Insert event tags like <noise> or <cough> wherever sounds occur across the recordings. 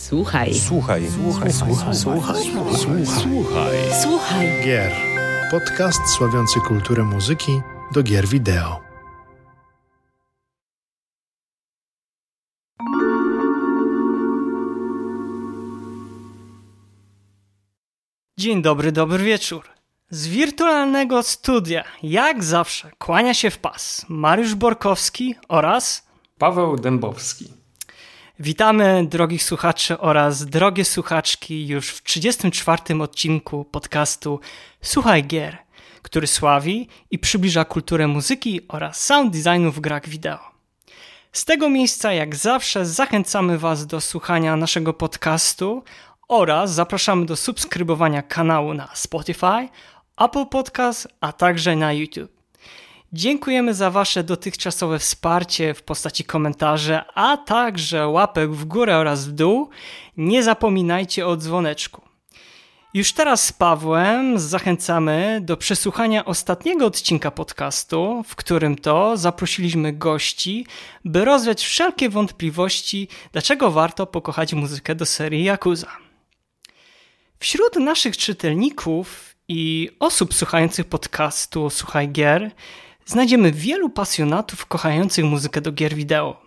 Słuchaj. Słuchaj. Słuchaj. Słuchaj. Słuchaj. Słuchaj. Słuchaj. Słuchaj. Gier. Podcast sławiący kulturę muzyki do gier wideo. Dzień dobry, dobry wieczór. Z wirtualnego studia, jak zawsze, kłania się w pas Mariusz Borkowski oraz Paweł Dębowski. Witamy drogich słuchaczy oraz drogie słuchaczki już w 34. odcinku podcastu Słuchaj Gier, który sławi i przybliża kulturę muzyki oraz sound designu w grach wideo. Z tego miejsca, jak zawsze, zachęcamy Was do słuchania naszego podcastu oraz zapraszamy do subskrybowania kanału na Spotify, Apple Podcast, a także na YouTube. Dziękujemy za Wasze dotychczasowe wsparcie w postaci komentarzy, a także łapek w górę oraz w dół. Nie zapominajcie o dzwoneczku. Już teraz z Pawłem zachęcamy do przesłuchania ostatniego odcinka podcastu, w którym to zaprosiliśmy gości, by rozwiać wszelkie wątpliwości, dlaczego warto pokochać muzykę do serii Yakuza. Wśród naszych czytelników i osób słuchających podcastu Słuchaj Gier znajdziemy wielu pasjonatów kochających muzykę do gier wideo.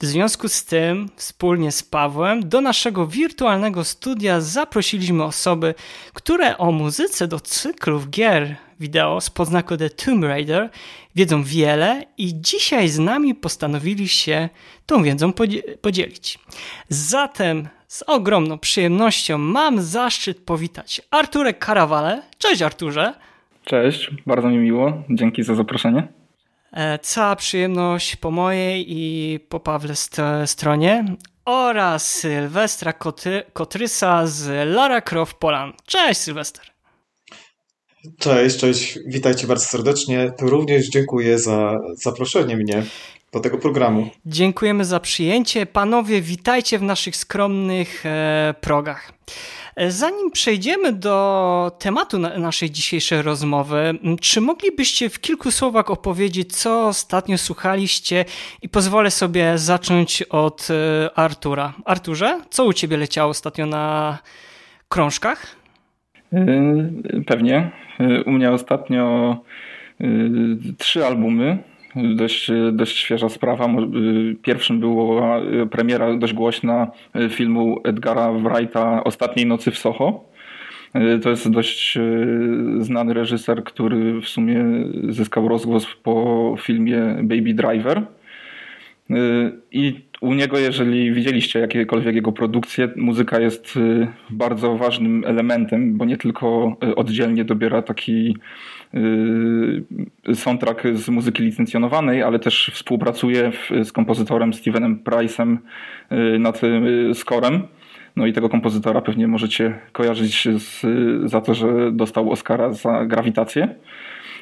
W związku z tym, wspólnie z Pawłem, do naszego wirtualnego studia zaprosiliśmy osoby, które o muzyce do cyklów gier wideo z podznaku The Tomb Raider wiedzą wiele i dzisiaj z nami postanowili się tą wiedzą podzielić. Zatem z ogromną przyjemnością mam zaszczyt powitać Arturę Karawale. Cześć Arturze! Cześć, bardzo mi miło. Dzięki za zaproszenie. E, Cała przyjemność po mojej i po Pawle st- stronie oraz Sylwestra Koty- Kotrysa z Lara Croft Poland. Cześć Sylwester! Cześć, cześć, witajcie bardzo serdecznie. To również dziękuję za zaproszenie mnie do tego programu. Dziękujemy za przyjęcie. Panowie, witajcie w naszych skromnych e, progach. E, Zanim przejdziemy do tematu na, naszej dzisiejszej rozmowy, czy moglibyście w kilku słowach opowiedzieć, co ostatnio słuchaliście i pozwolę sobie zacząć od e, Artura. Arturze, co u ciebie leciało ostatnio na krążkach? Yy, Pewnie. U mnie ostatnio trzy albumy. Dość, dość świeża sprawa. Yy, Pierwszym była yy, premiera dość głośna yy, filmu Edgara Wrighta Ostatniej nocy w Soho. To jest dość znany reżyser, który w sumie zyskał rozgłos po filmie Baby Driver. Y, I u niego, jeżeli widzieliście jakiekolwiek jego produkcje, muzyka jest y, bardzo ważnym elementem, bo nie tylko y, oddzielnie dobiera taki y, soundtrack z muzyki licencjonowanej, ale też współpracuje z kompozytorem Stevenem Price'em nad tym scorem. No i tego kompozytora pewnie możecie kojarzyć z, za to, że dostał Oscara za grawitację.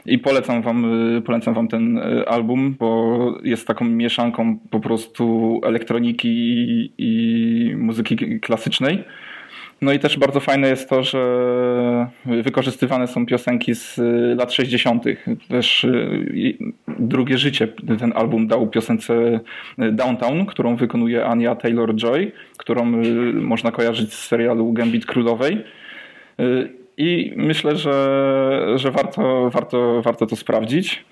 I polecam wam, y, polecam wam ten y, album, bo jest taką mieszanką po prostu elektroniki i, i muzyki klasycznej. No i też bardzo fajne jest to, że wykorzystywane są piosenki z y, lat 60. Też drugie życie ten album dał piosence Downtown, którą wykonuje Anya Taylor-Joy, którą można kojarzyć z serialu Gambit Królowej. I myślę, że, że warto, warto, warto to sprawdzić.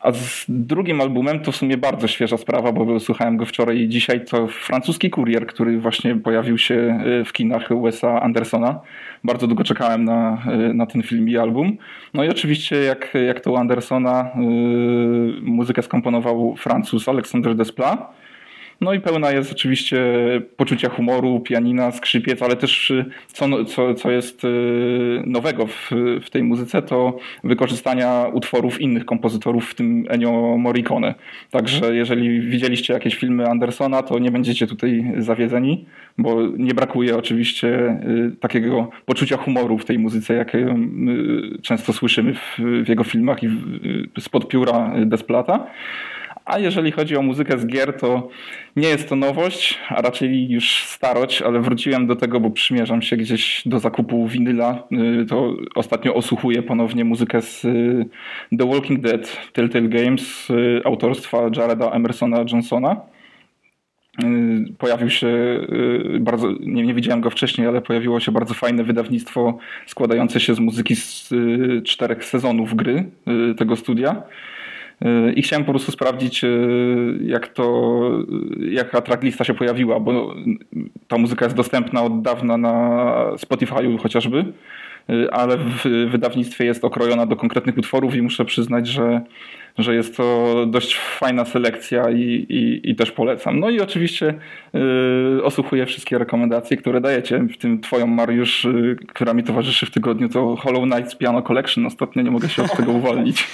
A z drugim albumem to w sumie bardzo świeża sprawa, bo słuchałem go wczoraj i dzisiaj. To francuski kurier, który właśnie pojawił się y, w kinach Wes'a Andersona. Bardzo długo czekałem na, y, na ten film i album. No i oczywiście, jak, jak to u Andersona, y, muzykę skomponował Francuz Alexandre Desplat. No i pełna jest oczywiście poczucia humoru, pianina, skrzypiec, ale też y, co, co, co jest y, nowego w, w tej muzyce, to wykorzystania utworów innych kompozytorów, w tym Ennio Morricone. Także jeżeli widzieliście jakieś filmy Andersona, to nie będziecie tutaj zawiedzeni, bo nie brakuje oczywiście y, takiego poczucia humoru w tej muzyce, jakie często słyszymy w, w jego filmach i w, spod pióra Desplata. A jeżeli chodzi o muzykę z gier, to nie jest to nowość, a raczej już starość, ale wróciłem do tego, bo przymierzam się gdzieś do zakupu winyla. Y, To ostatnio osłuchuję ponownie muzykę z y, The Walking Dead Telltale Games y, autorstwa Jareda Emersona Johnsona. pojawił się bardzo, nie, nie widziałem go wcześniej, ale pojawiło się bardzo fajne wydawnictwo składające się z muzyki z czterech sezonów gry tego studia. I chciałem po prostu sprawdzić, jak to, jaka tracklista się pojawiła, bo ta muzyka jest dostępna od dawna na Spotify'u chociażby. Y, ale w wydawnictwie jest okrojona do konkretnych utworów i muszę przyznać, że, że jest to dość fajna selekcja i, i, i też polecam. No i oczywiście osłuchuję wszystkie rekomendacje, które dajecie, w tym twoją Mariusz, yy, która mi towarzyszy w tygodniu, to Hollow Knights Piano Collection. Ostatnio nie mogę się od tego <laughs> uwolnić.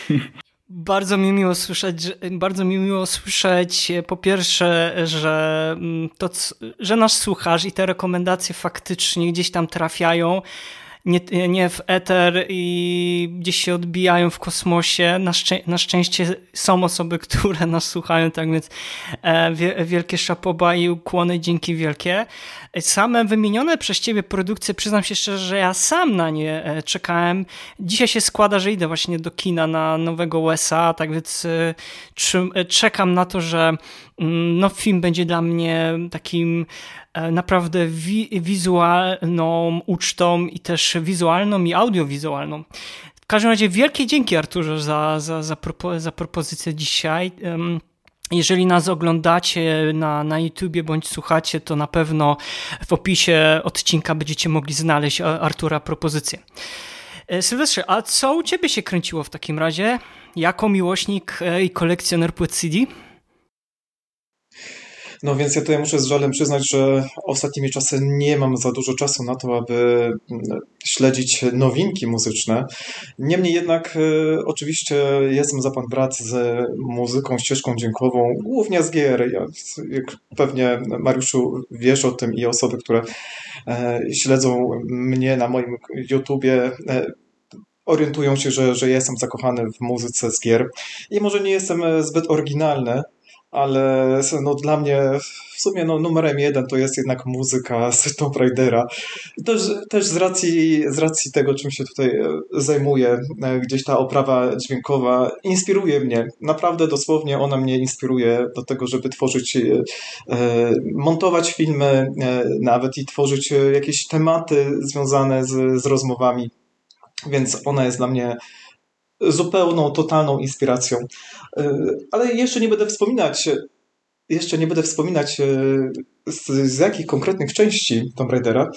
Bardzo mi miło słyszeć, bardzo mi miło słyszeć po pierwsze, że mm, to, że nas słuchasz i te rekomendacje faktycznie gdzieś tam trafiają nie, nie w eter i gdzieś się odbijają w kosmosie. Na, szczę na szczęście są osoby, <laughs> które nas słuchają, tak więc e, wielkie szapoba i ukłony, dzięki wielkie. Same wymienione przez ciebie produkcje, przyznam się szczerze, że ja sam na nie e, czekałem. Dzisiaj się składa, że idę właśnie do kina na nowego USA, tak więc e, czekam na to, że no, film będzie dla mnie takim E, naprawdę wi wizualną ucztą i też wizualną i audiowizualną. W każdym razie wielkie dzięki Arturze za, za, za, propo za propozycję dzisiaj. Jeżeli nas oglądacie na, na YouTubie bądź słuchacie, to na pewno w opisie odcinka będziecie mogli znaleźć Artura propozycję. E, Sylwestrze, a co u Ciebie się kręciło w takim razie? Jako miłośnik e, i kolekcjoner płyt CD? No więc ja tutaj muszę z żalem przyznać, że ostatnimi czasy nie mam za dużo czasu na to, aby mm, śledzić nowinki muzyczne. Niemniej jednak y, oczywiście jestem za pan brat z muzyką, ścieżką dźwiękową, głównie z gier. Ja, pewnie Mariuszu wiesz o tym i osoby, które e, śledzą mnie na moim YouTubie, e, orientują się, że, że jestem zakochany w muzyce z gier. I może nie jestem zbyt oryginalny, ale no, dla mnie w sumie no, numerem jeden to jest jednak muzyka z Tomb Raidera. Też, też z, racji, z racji tego, czym się tutaj e, zajmuję, e, gdzieś ta oprawa dźwiękowa inspiruje mnie. Naprawdę dosłownie ona mnie inspiruje do tego, żeby tworzyć, e, montować filmy, nawet i tworzyć jakieś tematy związane z, z rozmowami. Więc ona jest dla mnie zupełną, totalną inspiracją. E, ale jeszcze nie będę wspominać, jeszcze nie będę wspominać e, z, z jakich konkretnych części Tomb Raidera.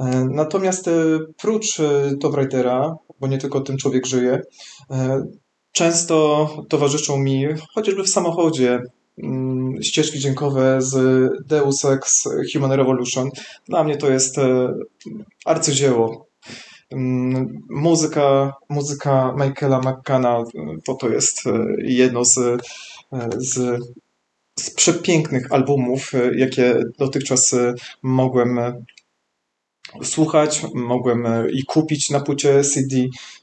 E, natomiast prócz Tomb Raidera, bo nie tylko ten człowiek żyje, często towarzyszą mi, chociażby w samochodzie, mm, ścieżki dźwiękowe z Deus Ex Human Revolution. Dla mnie to jest arcydzieło muzyka, muzyka Michaela McCanna to, to jest e, jedno z, e, z, z przepięknych albumów, e, jakie dotychczas mogłem słuchać, mogłem i kupić na płycie CD,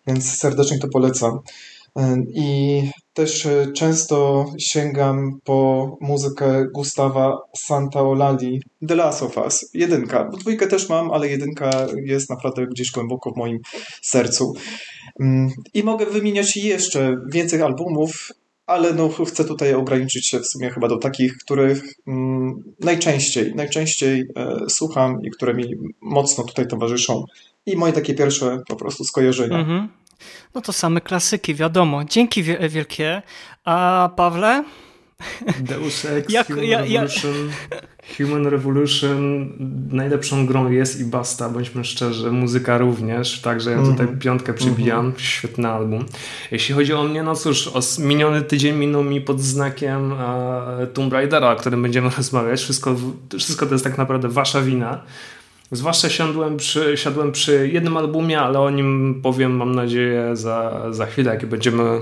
więc serdecznie to polecam. I też e, często sięgam po muzykę Gustawa Santaolali, The Last of Us, jedynka. Bo dwójkę też mam, ale jedynka jest naprawdę gdzieś głęboko w moim sercu. Mm, I mogę wymieniać jeszcze więcej albumów, ale no, chcę tutaj ograniczyć się w sumie chyba do takich, których mm, najczęściej, najczęściej e, słucham i które mi mocno tutaj towarzyszą. I moje takie pierwsze po prostu skojarzenia. Mhm. No to same klasyki, wiadomo. Dzięki wielkie. A Pawle? Deus Ex, Jak, Human, ja, Revolution, ja... Human Revolution najlepszą grą jest i basta, bądźmy szczerzy. Muzyka również, także ja tutaj mm. piątkę przybijam. Mm -hmm. Świetny album. Jeśli chodzi o mnie, no cóż, miniony tydzień minął mi pod znakiem e, Tomb Raidera, o którym będziemy <laughs> rozmawiać. Wszystko, wszystko to jest tak naprawdę wasza wina. Zwłaszcza siadłem przy, siadłem przy jednym albumie, ale o nim powiem, mam nadzieję, za, za chwilę, jak będziemy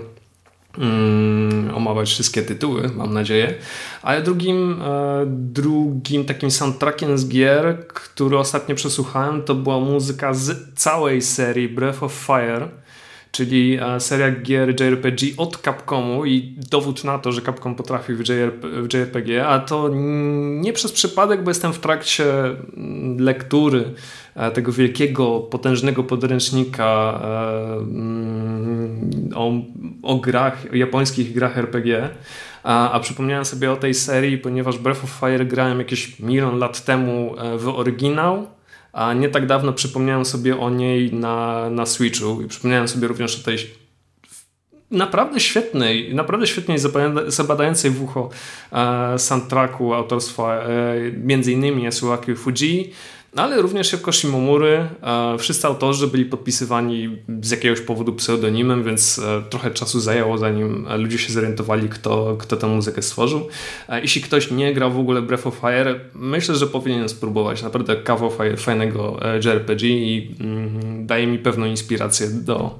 mm, omawiać wszystkie tytuły, mam nadzieję. Ale drugim, e, drugim takim soundtrackiem z gier, który ostatnio przesłuchałem, to była muzyka z całej serii Breath of Fire czyli e, seria gier JRPG od Capcomu i dowód na to, że Capcom potrafi w, JRP, w JRPG, a to nie przez przypadek, bo jestem w trakcie mm, lektury e, tego wielkiego, potężnego podręcznika e, mm, o, o grach, o japońskich grach RPG a, a przypomniałem sobie o tej serii, ponieważ Breath of Fire grałem jakieś milion lat temu w oryginał, a nie tak dawno przypomniałem sobie o niej na, na Switchu i przypomniałem sobie również o tej naprawdę świetnej, naprawdę świetnej zabadającej w ucho e, soundtracku autorstwa e, innymi Yasuaki Fuji, ale również jako Shimomury. E, wszyscy autorzy byli podpisywani z jakiegoś powodu pseudonimem, więc e, trochę czasu zajęło zanim ludzie się zorientowali, kto, kto tę muzykę stworzył. E, jeśli ktoś nie grał w ogóle Breath of Fire, myślę, że powinien spróbować. Naprawdę kawał fajnego JRPG i mm, daje mi pewną inspirację do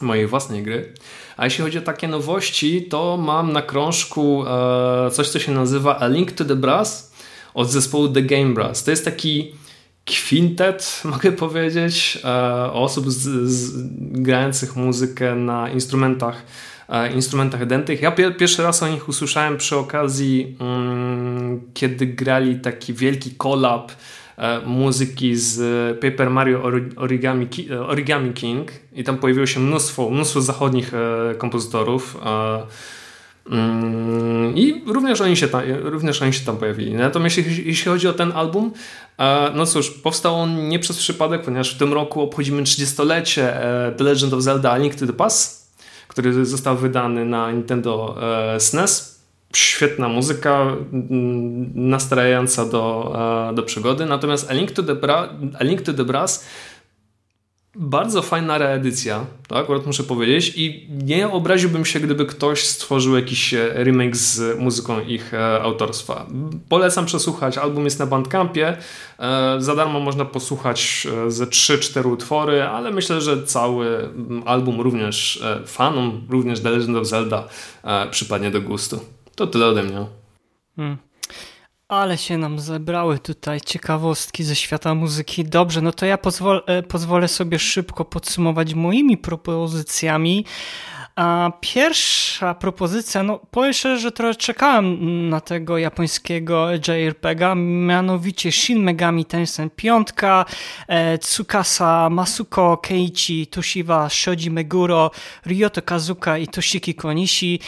mojej własnej gry. A jeśli chodzi o takie nowości, to mam na krążku coś, co się nazywa A Link to the Brass od zespołu The Game Brass. To jest taki kwintet, <laughs> mogę powiedzieć, e, osób z, z, grających muzykę na instrumentach e, instrumentach dętych. Ja pierwszy raz o nich usłyszałem przy okazji, mm, kiedy grali taki wielki collab E, muzyki z Paper Mario Origami, Origami King i tam pojawiło się mnóstwo, mnóstwo zachodnich kompozytorów i również oni, się tam, również oni się tam pojawili. Natomiast jeśli, jeśli chodzi o ten album, no cóż, powstał on nie przez przypadek, ponieważ w tym roku obchodzimy 30-lecie The Legend of Zelda Link to the Past, który został wydany na Nintendo SNES świetna muzyka, mm, nastrajająca do, e, do przygody. Natomiast A Link to the, Bra A Link to the Brass bardzo fajna reedycja, to akurat muszę powiedzieć i nie obraziłbym się, gdyby ktoś stworzył jakiś e, remake z muzyką ich e, autorstwa. Polecam przesłuchać, album jest na Bandcampie, za darmo można posłuchać ze 3-4 utwory, ale myślę, że cały album również fanom, również The Legend of Zelda przypadnie do gustu. To tyle ode mnie. Hmm. Ale się nam zebrały tutaj ciekawostki ze świata muzyki. Dobrze, no to ja pozwol, e, pozwolę sobie szybko podsumować moimi propozycjami. A pierwsza propozycja, no powiem szczerze, że trochę czekałem na tego japońskiego JRPGa, mianowicie Shin Megami Tensei 5, e, Tsukasa Masuko Keiichi Toshiba Shoji Meguro, Ryoto Kazuka i Toshiki Konishi.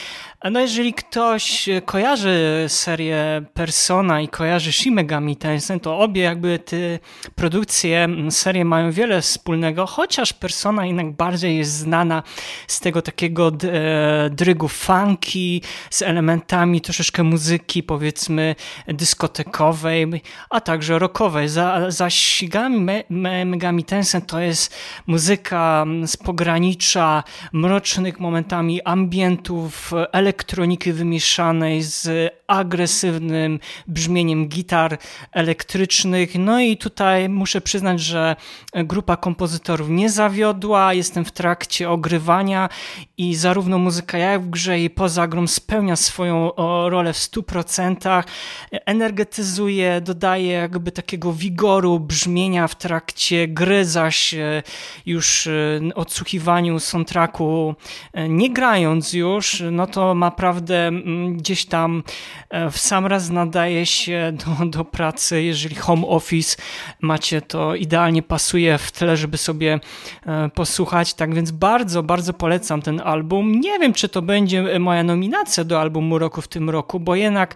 No jeżeli ktoś kojarzy serię Persona i kojarzy Shin Megami Tensei, to obie jakby te produkcje, serie mają wiele wspólnego, chociaż Persona jednak bardziej jest znana z tego takiego e, drygu funky, z elementami troszeczkę muzyki powiedzmy dyskotekowej, a także rockowej. Za, zaś Megami Tensei to jest muzyka z pogranicza mrocznych momentami ambientów, elektroniki, elektroniki wymieszanej z agresywnym brzmieniem gitar elektrycznych. No i tutaj muszę przyznać, że grupa kompozytorów nie zawiodła. Jestem w trakcie ogrywania i zarówno muzyka jak w grze i poza grą spełnia swoją rolę w 100%. Energetyzuje, dodaje jakby takiego wigoru brzmienia w trakcie gry, zaś e, już e, odsłuchiwaniu soundtracku e, nie grając już, no to naprawdę mm, gdzieś tam e, w sam raz nadaje się do, do pracy. Jeżeli home office macie, to idealnie pasuje w tle, żeby sobie e, posłuchać. Tak więc bardzo, bardzo polecam ten album. Nie wiem, czy to będzie moja nominacja do albumu roku w tym roku, bo jednak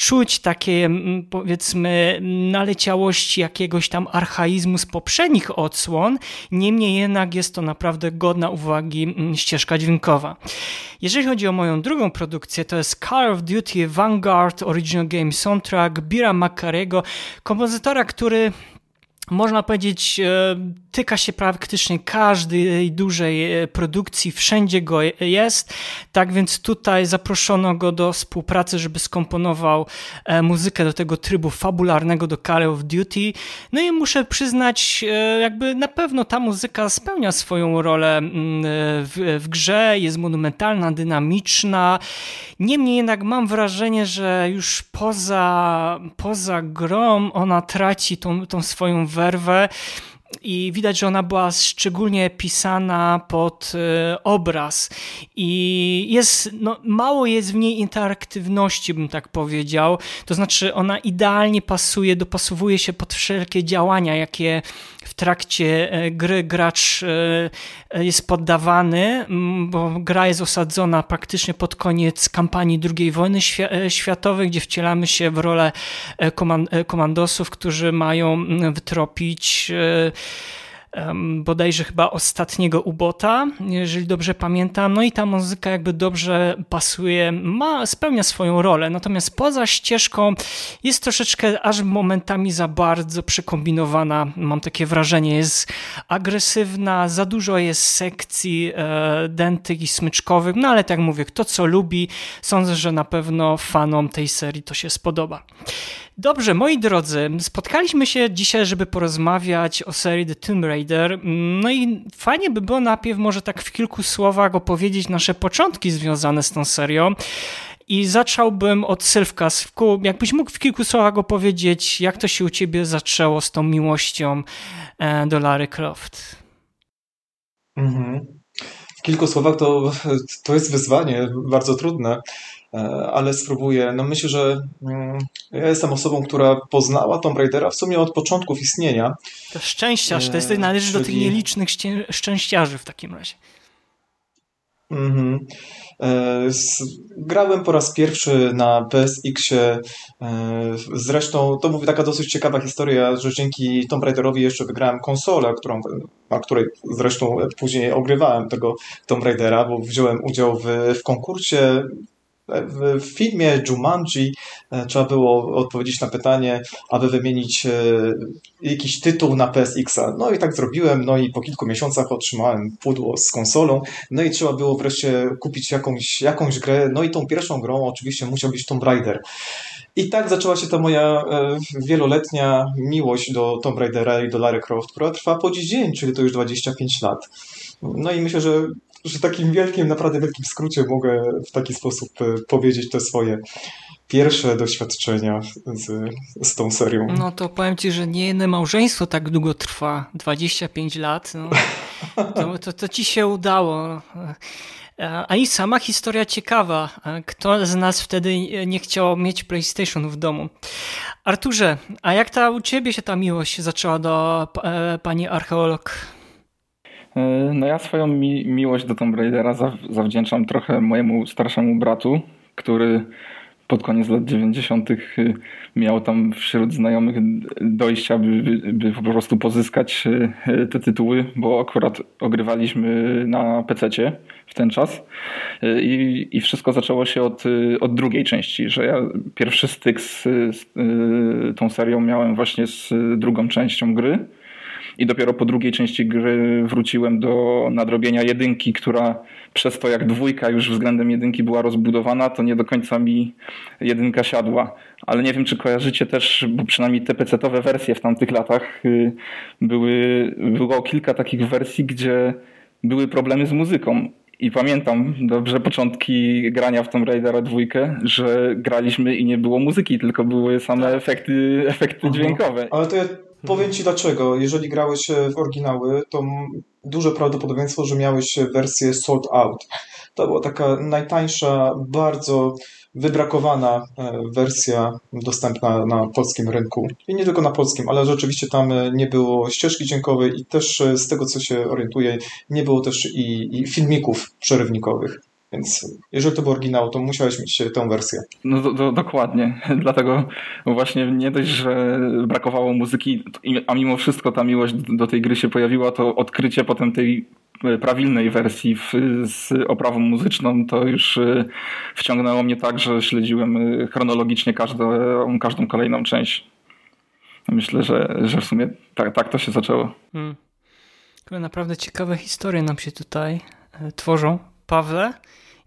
czuć takie mm, powiedzmy naleciałości jakiegoś tam archaizmu z poprzednich odsłon. Niemniej jednak jest to naprawdę godna uwagi mm, ścieżka dźwiękowa. Jeżeli chodzi o moją drugą produkcję, to jest Call of Duty Vanguard Original Game Soundtrack Bira Makarego, kompozytora, który można powiedzieć, e, tyka się praktycznie każdej dużej e, produkcji, wszędzie go jest. Tak więc tutaj zaproszono go do współpracy, żeby skomponował e, muzykę do tego trybu fabularnego do Call of Duty. No i muszę przyznać, jakby na pewno ta muzyka spełnia swoją rolę mm, w, w grze, jest monumentalna, dynamiczna. Niemniej jednak mam wrażenie, że już poza, poza grą ona traci tą, tą swoją werwę i widać, że ona była szczególnie pisana pod e, obraz. I jest, no, mało jest w niej interaktywności, bym tak powiedział, to znaczy ona idealnie pasuje, dopasowuje się pod wszelkie działania, jakie w trakcie e, gry gracz e, jest poddawany, bo gra jest osadzona praktycznie pod koniec kampanii II wojny światowej, gdzie wcielamy się w rolę komandosów, którzy mają wytropić bodajże chyba ostatniego ubota, jeżeli dobrze pamiętam. No i ta muzyka jakby dobrze pasuje, ma, spełnia swoją rolę. Natomiast poza ścieżką jest troszeczkę aż momentami za bardzo przekombinowana, mam takie wrażenie. Jest agresywna, za dużo jest sekcji e, dętych i smyczkowych, no ale tak mówię, kto co lubi, sądzę, że na pewno fanom tej serii to się spodoba. Dobrze, moi drodzy, spotkaliśmy się dzisiaj, żeby porozmawiać o serii The Tomb Raider. No i fajnie by było najpierw może tak w kilku słowach opowiedzieć nasze początki związane z tą serią. I zacząłbym od Sylwka. Sylwku, jakbyś mógł w kilku słowach opowiedzieć, jak to się u ciebie zaczęło z tą miłością e, do Larry Croft? Mhm. W kilku słowach to, to jest wyzwanie, bardzo trudne. E, ale spróbuję. No myślę, że mm, ja jestem osobą, która poznała Tomb Raidera w sumie od początków istnienia. To szczęściarz, to jest, należy Czyli... do tych nielicznych szczęściarzy w takim razie. Mhm. E, grałem po raz pierwszy na PSX-ie. E, zresztą to mówi taka dosyć ciekawa historia, że dzięki Tomb Raiderowi jeszcze wygrałem konsolę, którą, na której zresztą później ogrywałem tego Tomb Raidera, bo wziąłem udział w, w konkursie w filmie Jumanji e, trzeba było odpowiedzieć na pytanie, aby wymienić e, jakiś tytuł na PSX-a. No i tak zrobiłem, no i po kilku miesiącach otrzymałem pudło z konsolą, no i trzeba było wreszcie kupić jakąś, jakąś grę, no i tą pierwszą grą oczywiście musiał być Tomb Raider. I tak zaczęła się ta moja e, wieloletnia miłość do Tomb Raidera i do Lara Croft, która trwa po dziś dzień, czyli to już 25 lat. No i myślę, że że takim wielkim, naprawdę wielkim skrócie mogę w taki sposób e, powiedzieć te swoje pierwsze doświadczenia z, z tą serią. No to powiem Ci, że nie jedno małżeństwo tak długo trwa, 25 lat. No, to, to, to Ci się udało. E, a i sama historia ciekawa. E, kto z nas wtedy nie chciał mieć PlayStation w domu? Arturze, a jak ta u Ciebie się ta miłość zaczęła do pani archeolog? E, no ja swoją mi miłość do Tomb Raidera zawdzięczam trochę mojemu starszemu bratu, który pod koniec lat 90. Y, miał tam wśród znajomych dojścia, by, by, po prostu pozyskać y, te tytuły, bo akurat ogrywaliśmy na PC w ten czas. I, I wszystko zaczęło się od, od drugiej części, że ja pierwszy styk z, z tą serią miałem właśnie z drugą częścią gry i dopiero po drugiej części gry wróciłem do nadrobienia jedynki, która przez to jak dwójka już względem jedynki była rozbudowana, to nie do końca mi jedynka siadła. Ale nie wiem, czy kojarzycie też, bo przynajmniej te pecetowe wersje w tamtych latach y, były, było kilka takich wersji, gdzie były problemy z muzyką. I pamiętam dobrze początki grania w Tomb Raidera dwójkę, że graliśmy i nie było muzyki, tylko były same tak. efekty, efekty dźwiękowe. Ale to Powiem Ci dlaczego. Jeżeli grałeś w oryginały, to duże prawdopodobieństwo, że miałeś wersję sold out. To była taka najtańsza, bardzo wybrakowana e, wersja dostępna na polskim rynku. I nie tylko na polskim, ale rzeczywiście tam e, nie było ścieżki dźwiękowej i też e, z tego, co się orientuję, nie było też i, i filmików przerywnikowych. Więc jeżeli to był oryginał, to musiałeś mieć tę wersję. No do, do, dokładnie. <laughs> Dlatego właśnie nie dość, że brakowało muzyki, a mimo wszystko ta miłość do tej gry się pojawiła, to odkrycie potem tej e, prawilnej wersji w, z oprawą muzyczną to już e, wciągnęło mnie tak, że śledziłem e, chronologicznie każdą, każdą kolejną część. Myślę, że, że w sumie tak, tak to się zaczęło. Hmm. Naprawdę ciekawe historie nam się tutaj tworzą. Pawle,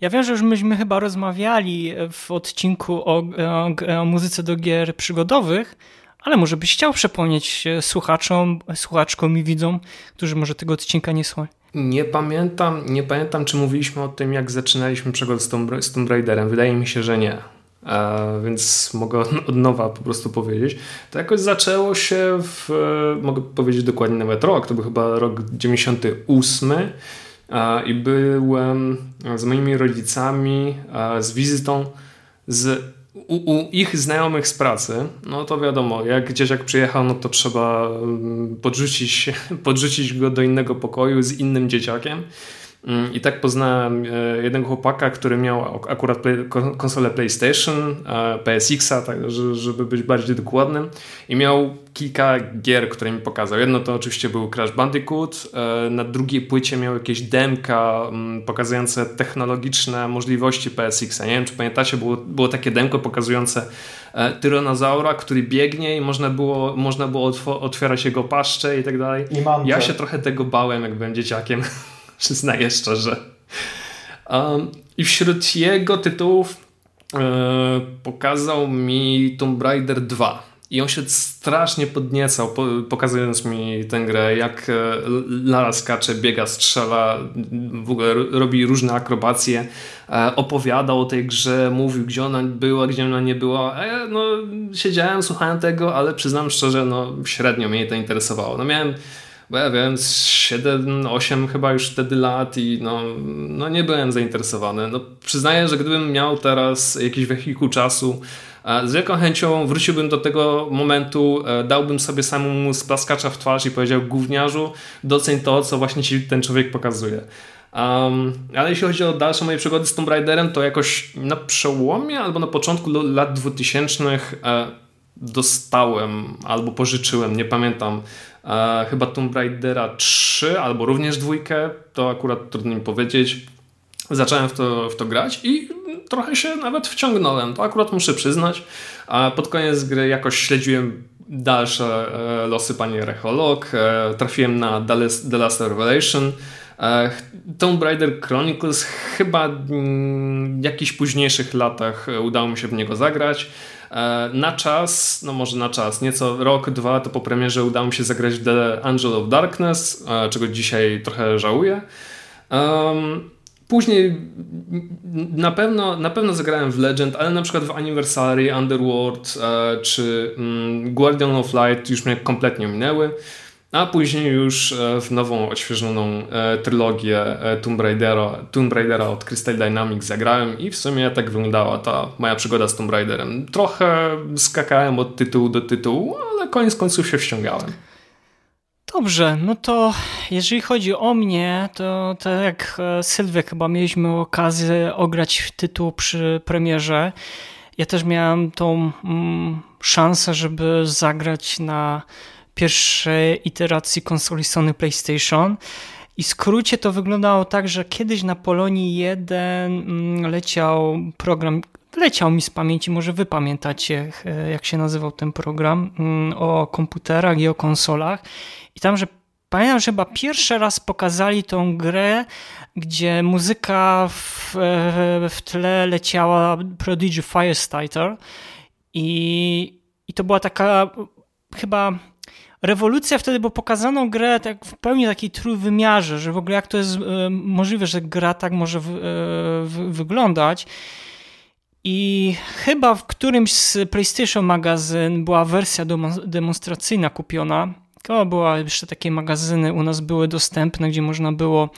ja wiem, że już myśmy chyba rozmawiali w odcinku o, o, o muzyce do gier przygodowych, ale może byś chciał przypomnieć słuchaczom, słuchaczkom i widzom, którzy może tego odcinka nie słuchają. Nie pamiętam, nie pamiętam, czy mówiliśmy o tym, jak zaczynaliśmy przygód z Tomb, z Tomb Raiderem. Wydaje mi się, że nie. więc mogę od nowa po prostu powiedzieć. To jakoś zaczęło się w, mogę powiedzieć dokładnie nawet rok, to był chyba rok 98 i byłem z moimi rodzicami z wizytą z u, u, ich znajomych z pracy, no to wiadomo, jak gdzieś jak przyjechał, no to trzeba mm, podrzucić, <laughs> podrzucić go do innego pokoju z innym dzieciakiem. Mm, I tak poznałem e, jednego chłopaka, który miał akurat konsolę PlayStation, PSX-a, tak, żeby być bardziej dokładnym. I miał kilka gier, które mi pokazał. Jedno to oczywiście był Crash Bandicoot, e, na drugiej płycie miał jakieś demka mm, pokazujące technologiczne możliwości PSX-a. Nie wiem, czy pamiętacie, było, było takie demko pokazujące e, tyranozaura, który biegnie i można było, można było otwierać jego paszczę i tak dalej. Ja się trochę tego bałem, jak byłem dzieciakiem. <laughs> przyznaję <laughs> szczerze. I wśród jego tytułów e, pokazał mi Tomb Raider 2. I on się strasznie podniecał, po, pokazując mi tę grę, jak e, Lara skacze, biega, strzela, w ogóle robi różne akrobacje, e, opowiadał o tej grze, mówił, gdzie ona była, gdzie ona nie była. A ja no, siedziałem, słuchałem tego, ale przyznam szczerze, no, średnio mnie to interesowało. No, miałem bo ja wiem, 7, 8 chyba już wtedy lat i no, no nie byłem zainteresowany. No, przyznaję, że gdybym miał teraz jakiś wehikuł czasu, e, z wielką chęcią wróciłbym do tego momentu, e, dałbym sobie samemu splaskacza w twarz i powiedział gówniarzu, doceń to, co właśnie ci ten człowiek pokazuje. Um, ale jeśli chodzi o dalsze moje przygody z Tomb Raiderem, to jakoś na przełomie albo na początku lat 2000 e, dostałem albo pożyczyłem, nie pamiętam, e, chyba Tomb Raidera 3 albo również dwójkę, to akurat trudno mi powiedzieć. Zacząłem w to, w to grać i trochę się nawet wciągnąłem, to akurat muszę przyznać. A pod koniec gry jakoś śledziłem dalsze e, losy pani Recholog, e, trafiłem na The Last Revelation, e, Tomb Raider Chronicles chyba mm, w jakichś późniejszych latach udało mi się w niego zagrać. E, na czas, no może na czas, nieco rok, dwa, to po premierze udało mi się zagrać The Angel of Darkness, e, czego dzisiaj trochę żałuję. Później na pewno, na pewno zagrałem w Legend, ale na przykład w Anniversary, Underworld e, czy mm, Guardian of Light już mnie kompletnie minęły. A później już e, w nową, odświeżoną e, trylogię e, Tomb Raidera, Tomb Raidera od Crystal Dynamics zagrałem i w sumie tak wyglądała ta moja przygoda z Tomb Raiderem. Trochę skakałem od tytułu do tytułu, ale koniec końców się wściągałem. Dobrze, no to jeżeli chodzi o mnie, to tak jak Sylwia chyba mieliśmy okazję ograć tytuł przy premierze. Ja też miałem tą mm, szansę, żeby zagrać na pierwszej iteracji konsoli Sony PlayStation. I skrócie to wyglądało tak, że kiedyś na Polonii 1 mm, leciał program, leciał mi z pamięci, może wy pamiętacie, e, jak się nazywał ten program, mm, o komputerach i o konsolach. I tam, że pamiętam, że chyba pierwszy raz pokazali tą grę, gdzie muzyka w, e, w tle leciała Prodigy Firestarter i, i to była taka chyba rewolucja wtedy, bo pokazano grę tak w pełni takiej trójwymiarze, że w ogóle jak to jest e, możliwe, że gra tak może w, w, wyglądać. I chyba w którymś z PlayStation magazyn była wersja demonstracyjna kupiona. To była jeszcze takie magazyny u nas były dostępne, gdzie można było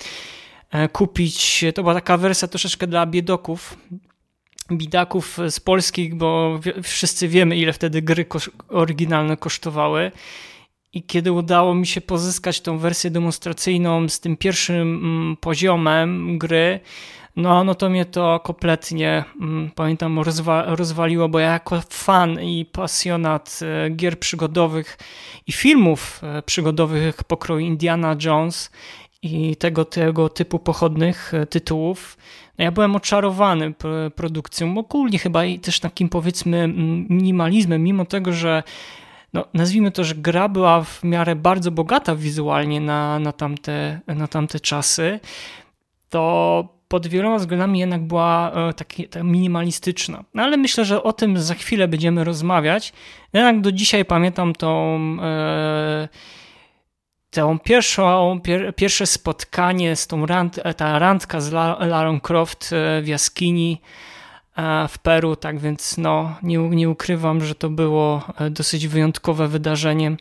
e, kupić. To była taka wersja troszeczkę dla biedoków, bidaków z polskich, bo wszyscy wiemy, ile wtedy gry oryginalne kosztowały. I kiedy udało mi się pozyskać tą wersję demonstracyjną z tym pierwszym mm, poziomem gry, no, no to mnie to kompletnie, mm, pamiętam, rozwa rozwaliło, bo ja jako fan i pasjonat e, gier przygodowych i filmów e, przygodowych pokroju Indiana Jones i tego, tego typu pochodnych e, tytułów, no ja byłem oczarowany produkcją, ogólnie chyba i też takim powiedzmy minimalizmem, mimo tego, że no, nazwijmy to, że gra była w miarę bardzo bogata wizualnie na, na, tamte, na tamte czasy, to pod wieloma względami jednak była e, taki, tak minimalistyczna. No, ale myślę, że o tym za chwilę będziemy rozmawiać. Jednak do dzisiaj pamiętam tą, e, tą pierwszą, pier, pierwsze spotkanie z tą rand, ta randka z Larą Croft e, w jaskini w Peru, tak więc no, nie, nie ukrywam, że to było dosyć wyjątkowe wydarzenie,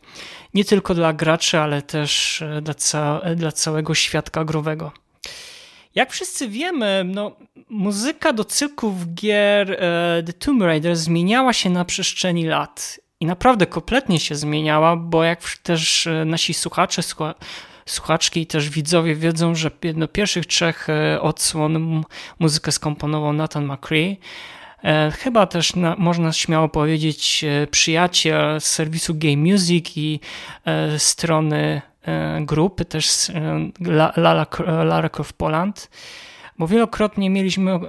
nie tylko dla graczy, ale też dla, ca dla całego świadka growego. Jak wszyscy wiemy, no, muzyka do cyklów gier e, The Tomb Raider zmieniała się na przestrzeni lat. I naprawdę kompletnie się zmieniała, bo jak też e, nasi słuchacze, słuchaczki i też widzowie wiedzą, że jedno pierwszych trzech e, odsłon muzykę skomponował Nathan McCree. Chyba też na, można śmiało powiedzieć przyjaciel z serwisu Game Music i strony E, grupy, też e, Lara, Lara Croft Poland, bo wielokrotnie mieliśmy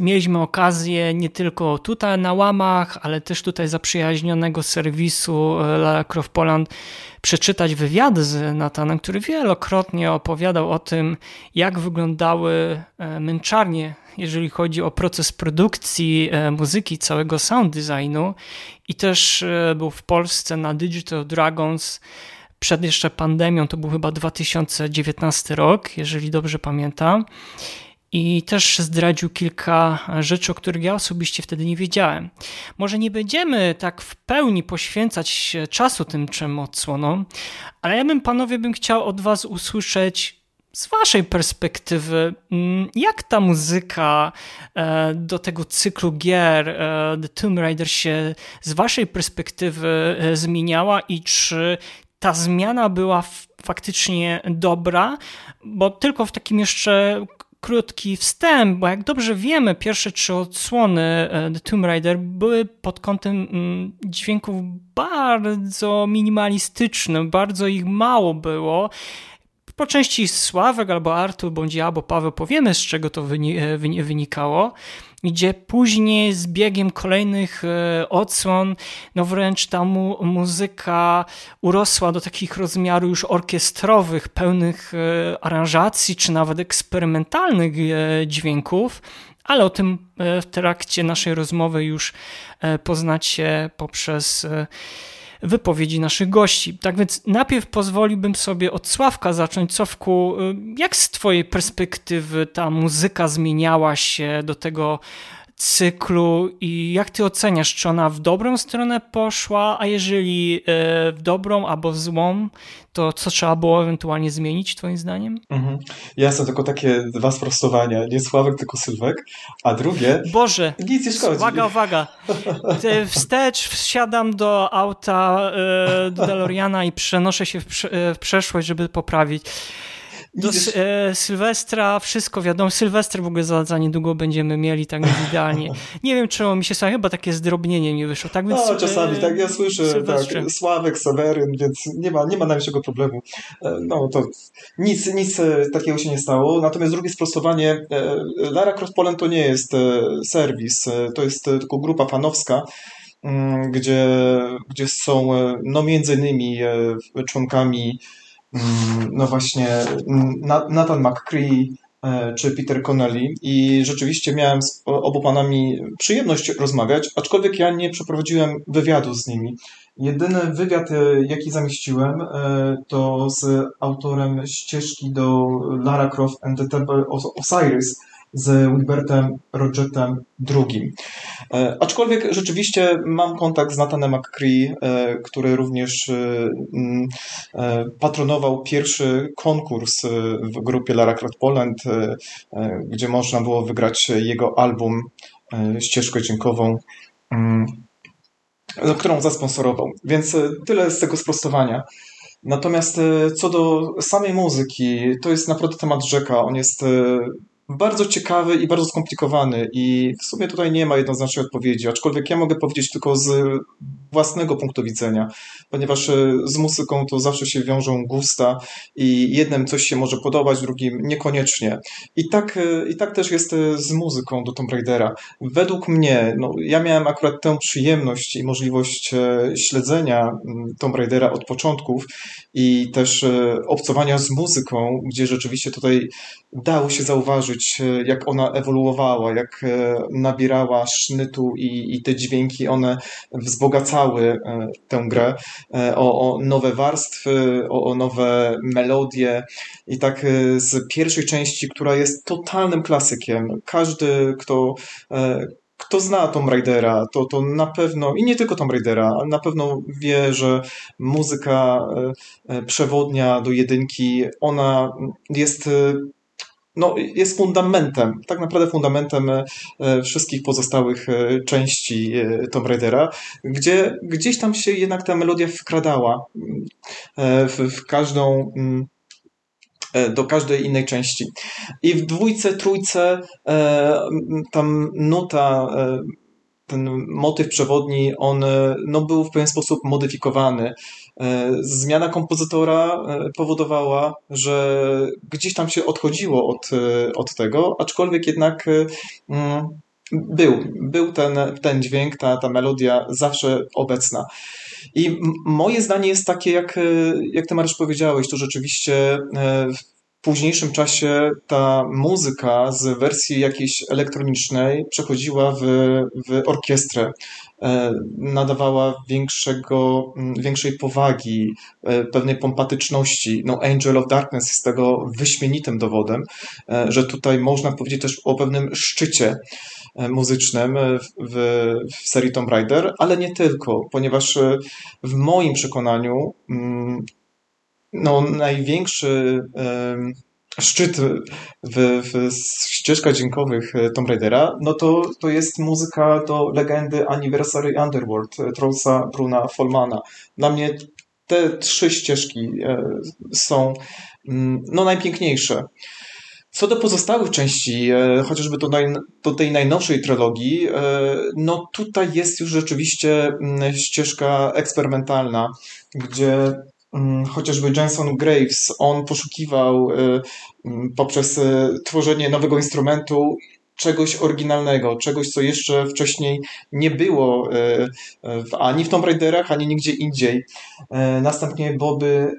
Mieliśmy okazję nie tylko tutaj na łamach, ale też tutaj zaprzyjaźnionego serwisu e, Lara Croft Poland przeczytać wywiady z Natanem, który wielokrotnie opowiadał o tym, jak wyglądały męczarnie, jeżeli chodzi o proces produkcji muzyki, całego sound designu i też był w Polsce na Digital Dragons przed jeszcze pandemią, to był chyba 2019 rok, jeżeli dobrze pamiętam. I też zdradził kilka rzeczy, o których ja osobiście wtedy nie wiedziałem. Może nie będziemy tak w pełni poświęcać czasu tym czym odsłonom, ale ja bym panowie bym chciał od was usłyszeć z waszej perspektywy, mm, jak ta muzyka e, do tego cyklu gier e, The Tomb Raider się z waszej perspektywy e, zmieniała i czy ta zmiana była faktycznie dobra, bo tylko w takim jeszcze krótki wstęp, bo jak dobrze wiemy, pierwsze trzy odsłony e, The Tomb Raider były pod kątem mm, dźwięków bardzo minimalistycznym, bardzo ich mało było. Po części Sławek albo Artur, bądź ja, bo Paweł powiemy, z czego to e, wynikało gdzie później z biegiem kolejnych e, odsłon, no wręcz ta mu muzyka urosła do takich rozmiarów już orkiestrowych, pełnych e, aranżacji, czy nawet eksperymentalnych e, dźwięków, ale o tym w trakcie naszej rozmowy już poznacie poprzez wypowiedzi naszych gości. Tak więc najpierw pozwoliłbym sobie od Sławka zacząć. Sławku, y, jak z twojej perspektywy ta muzyka zmieniała się do tego cyklu i jak ty oceniasz, czy ona w dobrą stronę poszła, a jeżeli e, w dobrą albo w złą, to co trzeba było ewentualnie zmienić twoim zdaniem? Mhm. Jasne, tylko takie dwa sprostowania. Nie Sławek, tylko Sylwek. A drugie... Boże, nic nie szkodzi. uwaga, uwaga. Wstecz wsiadam do auta e, do DeLoreana i przenoszę się w, w przeszłość, żeby poprawić. Do e, Sylwestra wszystko wiadomo. Sylwester w ogóle za, za niedługo będziemy mieli, tak idealnie. <laughs> Nie wiem, czemu mi się słucha, chyba takie zdrobnienie mi wyszło. Tak więc, no, czasami, e, tak, ja słyszę, tak, Sławek, Seweryn, więc nie ma, nie ma najmniejszego problemu. E, no, to nic, nic e, takiego się nie stało. Natomiast drugie sprostowanie, e, Lara Croft Poland to nie jest serwis, to jest tylko grupa fanowska, mm, gdzie, gdzie są no między innymi członkami no właśnie mm, Nathan McCree e, czy Peter Connelly i rzeczywiście miałem z obu panami przyjemność rozmawiać, aczkolwiek ja nie przeprowadziłem wywiadu z nimi. Jedyny wywiad, e, jaki zamieściłem, e, to z autorem ścieżki do Lara Croft and the Temple of Osiris, z Wilbertem Rogetem II. E, aczkolwiek rzeczywiście mam kontakt z Nathanem McCree, e, który również e, patronował pierwszy konkurs w grupie Lara Croft Poland, gdzie można było wygrać jego album, ścieżkę dźwiękową, mm, którą zasponsorował. Więc tyle z tego sprostowania. Natomiast co do samej muzyki, to jest naprawdę temat rzeka. On jest bardzo ciekawy i bardzo skomplikowany i w sumie tutaj nie ma jednoznacznej odpowiedzi, aczkolwiek ja mogę powiedzieć tylko z własnego punktu widzenia, ponieważ e, z muzyką to zawsze się wiążą gusta i jednym coś się może podobać, drugim niekoniecznie. I tak, e, i tak też jest e, z muzyką do Tomb Raidera. Według mnie, no, ja miałem akurat tę przyjemność i możliwość śledzenia mm, Tomb Raidera od początków i też obcowania z muzyką, gdzie rzeczywiście tutaj dało się zauważyć zauważyć, jak ona ewoluowała, jak nabierała sznytu i, i te dźwięki, one wzbogacały tę grę o, o nowe warstwy, o, o nowe melodie. I tak z pierwszej części, która jest totalnym klasykiem, każdy, kto kto zna Tomb Raidera, to, to na pewno, i nie tylko Tomb Raidera, ale na pewno wie, że muzyka e, e, przewodnia do jedynki, ona jest e, no, jest fundamentem, tak naprawdę fundamentem wszystkich pozostałych części Tomb Raidera, gdzie gdzieś tam się jednak ta melodia wkradała w, w każdą mm, E, do każdej innej części. I w dwójce, trójce e, tam nuta, e, ten motyw przewodni, on no, był w pewien sposób modyfikowany. Zmiana kompozytora powodowała, że gdzieś tam się odchodziło od, od tego, aczkolwiek jednak mm, był, był ten, ten dźwięk, ta, ta melodia zawsze obecna. I moje zdanie jest takie, jak, jak ty Mariusz powiedziałeś, to rzeczywiście e, w późniejszym czasie ta muzyka z wersji jakiejś elektronicznej przechodziła w, w orkiestrę, e, nadawała większego, większej powagi, e, pewnej pompatyczności. No, Angel of Darkness jest tego wyśmienitym dowodem, że tutaj można powiedzieć też o pewnym szczycie E, muzycznym e, w, w serii Tomb Raider, ale nie tylko, ponieważ e, w moim przekonaniu no, największy szczyt w, w ścieżkach dźwiękowych Tomb Raidera, no to, to jest muzyka do legendy Anniversary Underworld Trollsa Bruna Folmana. Dla mnie te trzy ścieżki są mm, no, najpiękniejsze. Co do pozostałych części, e, chociażby do, naj, do tej najnowszej trylogii, e, no tutaj jest już rzeczywiście mm, ścieżka eksperymentalna, gdzie chociażby Jenson Graves, on poszukiwał e, mm, poprzez tworzenie nowego instrumentu czegoś oryginalnego, czegoś, co jeszcze wcześniej nie było ani w Tomb Raiderach, ani nigdzie indziej. Następnie Bobby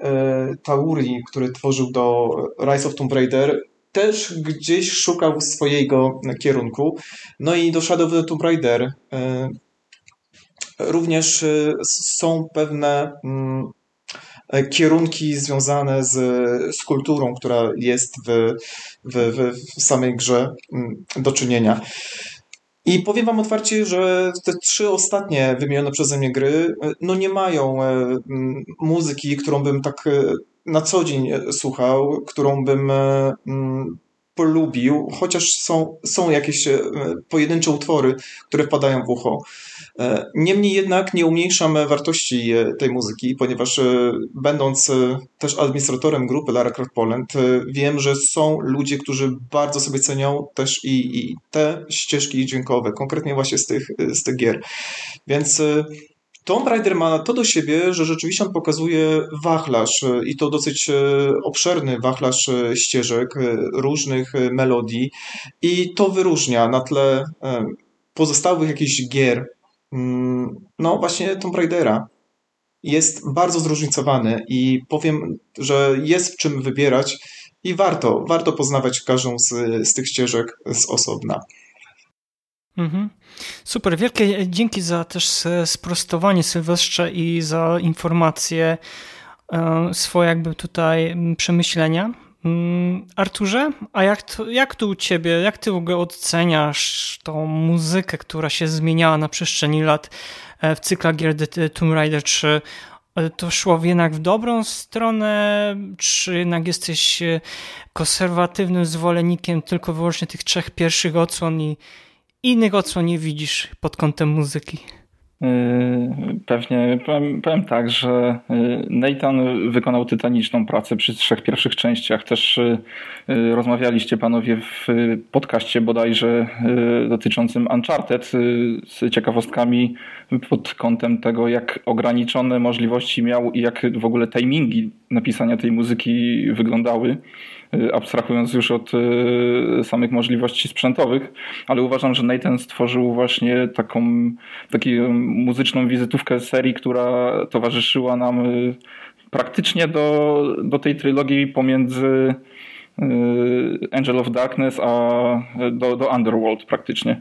Tauri, który tworzył do Rise of Tomb Raider, też gdzieś szukał swojego kierunku. No i do Shadow of the Tomb Raider e, również e, są pewne mm, e, kierunki związane z, z kulturą, która jest w, w, w samej grze mm, do czynienia. I powiem Wam otwarcie, że te trzy ostatnie wymienione przeze mnie gry no nie mają muzyki, którą bym tak na co dzień e, słuchał, którą bym e, mm, polubił, chociaż są, są jakieś e, pojedyncze utwory, które wpadają w ucho. Niemniej jednak nie umniejszam wartości tej muzyki, ponieważ będąc też administratorem grupy Lara Croft Poland, wiem, że są ludzie, którzy bardzo sobie cenią też i, i te ścieżki dźwiękowe, konkretnie właśnie z tych, z tych gier. Więc Tomb Raider ma to do siebie, że rzeczywiście on pokazuje wachlarz e, i to dosyć e, obszerny wachlarz e, ścieżek, różnych melodii i to wyróżnia na tle pozostałych jakichś gier, no właśnie Tomb Raidera. Jest bardzo zróżnicowany i powiem, że jest w czym wybierać i warto, warto poznawać każdą z, z tych ścieżek z osobna. Mhm. Super, wielkie dzięki za też sprostowanie Sylwestrze i za informacje, e, swoje jakby tutaj przemyślenia. Mm, Arturze, a jak to, jak to u ciebie, jak ty w ogóle oceniasz tą muzykę, która się zmieniała na przestrzeni lat e, w cyklach gier Tomb Raider 3? E, to szło jednak w dobrą stronę, czy jednak jesteś konserwatywnym zwolennikiem tylko wyłącznie tych trzech pierwszych odsłon i innych odsłon nie widzisz pod kątem muzyki? Yy, pewnie powiem, powiem, tak, że yy, Nathan wykonał tytaniczną pracę przy trzech pierwszych częściach. Też yy, rozmawialiście panowie w podcaście bodajże dotyczącym Uncharted z ciekawostkami pod kątem tego, jak ograniczone możliwości miał i jak w ogóle timingi napisania tej muzyki wyglądały. Y, abstrahując już od y, samych możliwości sprzętowych, ale uważam, że Nathan stworzył właśnie taką, taką muzyczną wizytówkę serii, która towarzyszyła nam y, praktycznie do, do tej trylogii pomiędzy Angel of Darkness, a do, do Underworld praktycznie.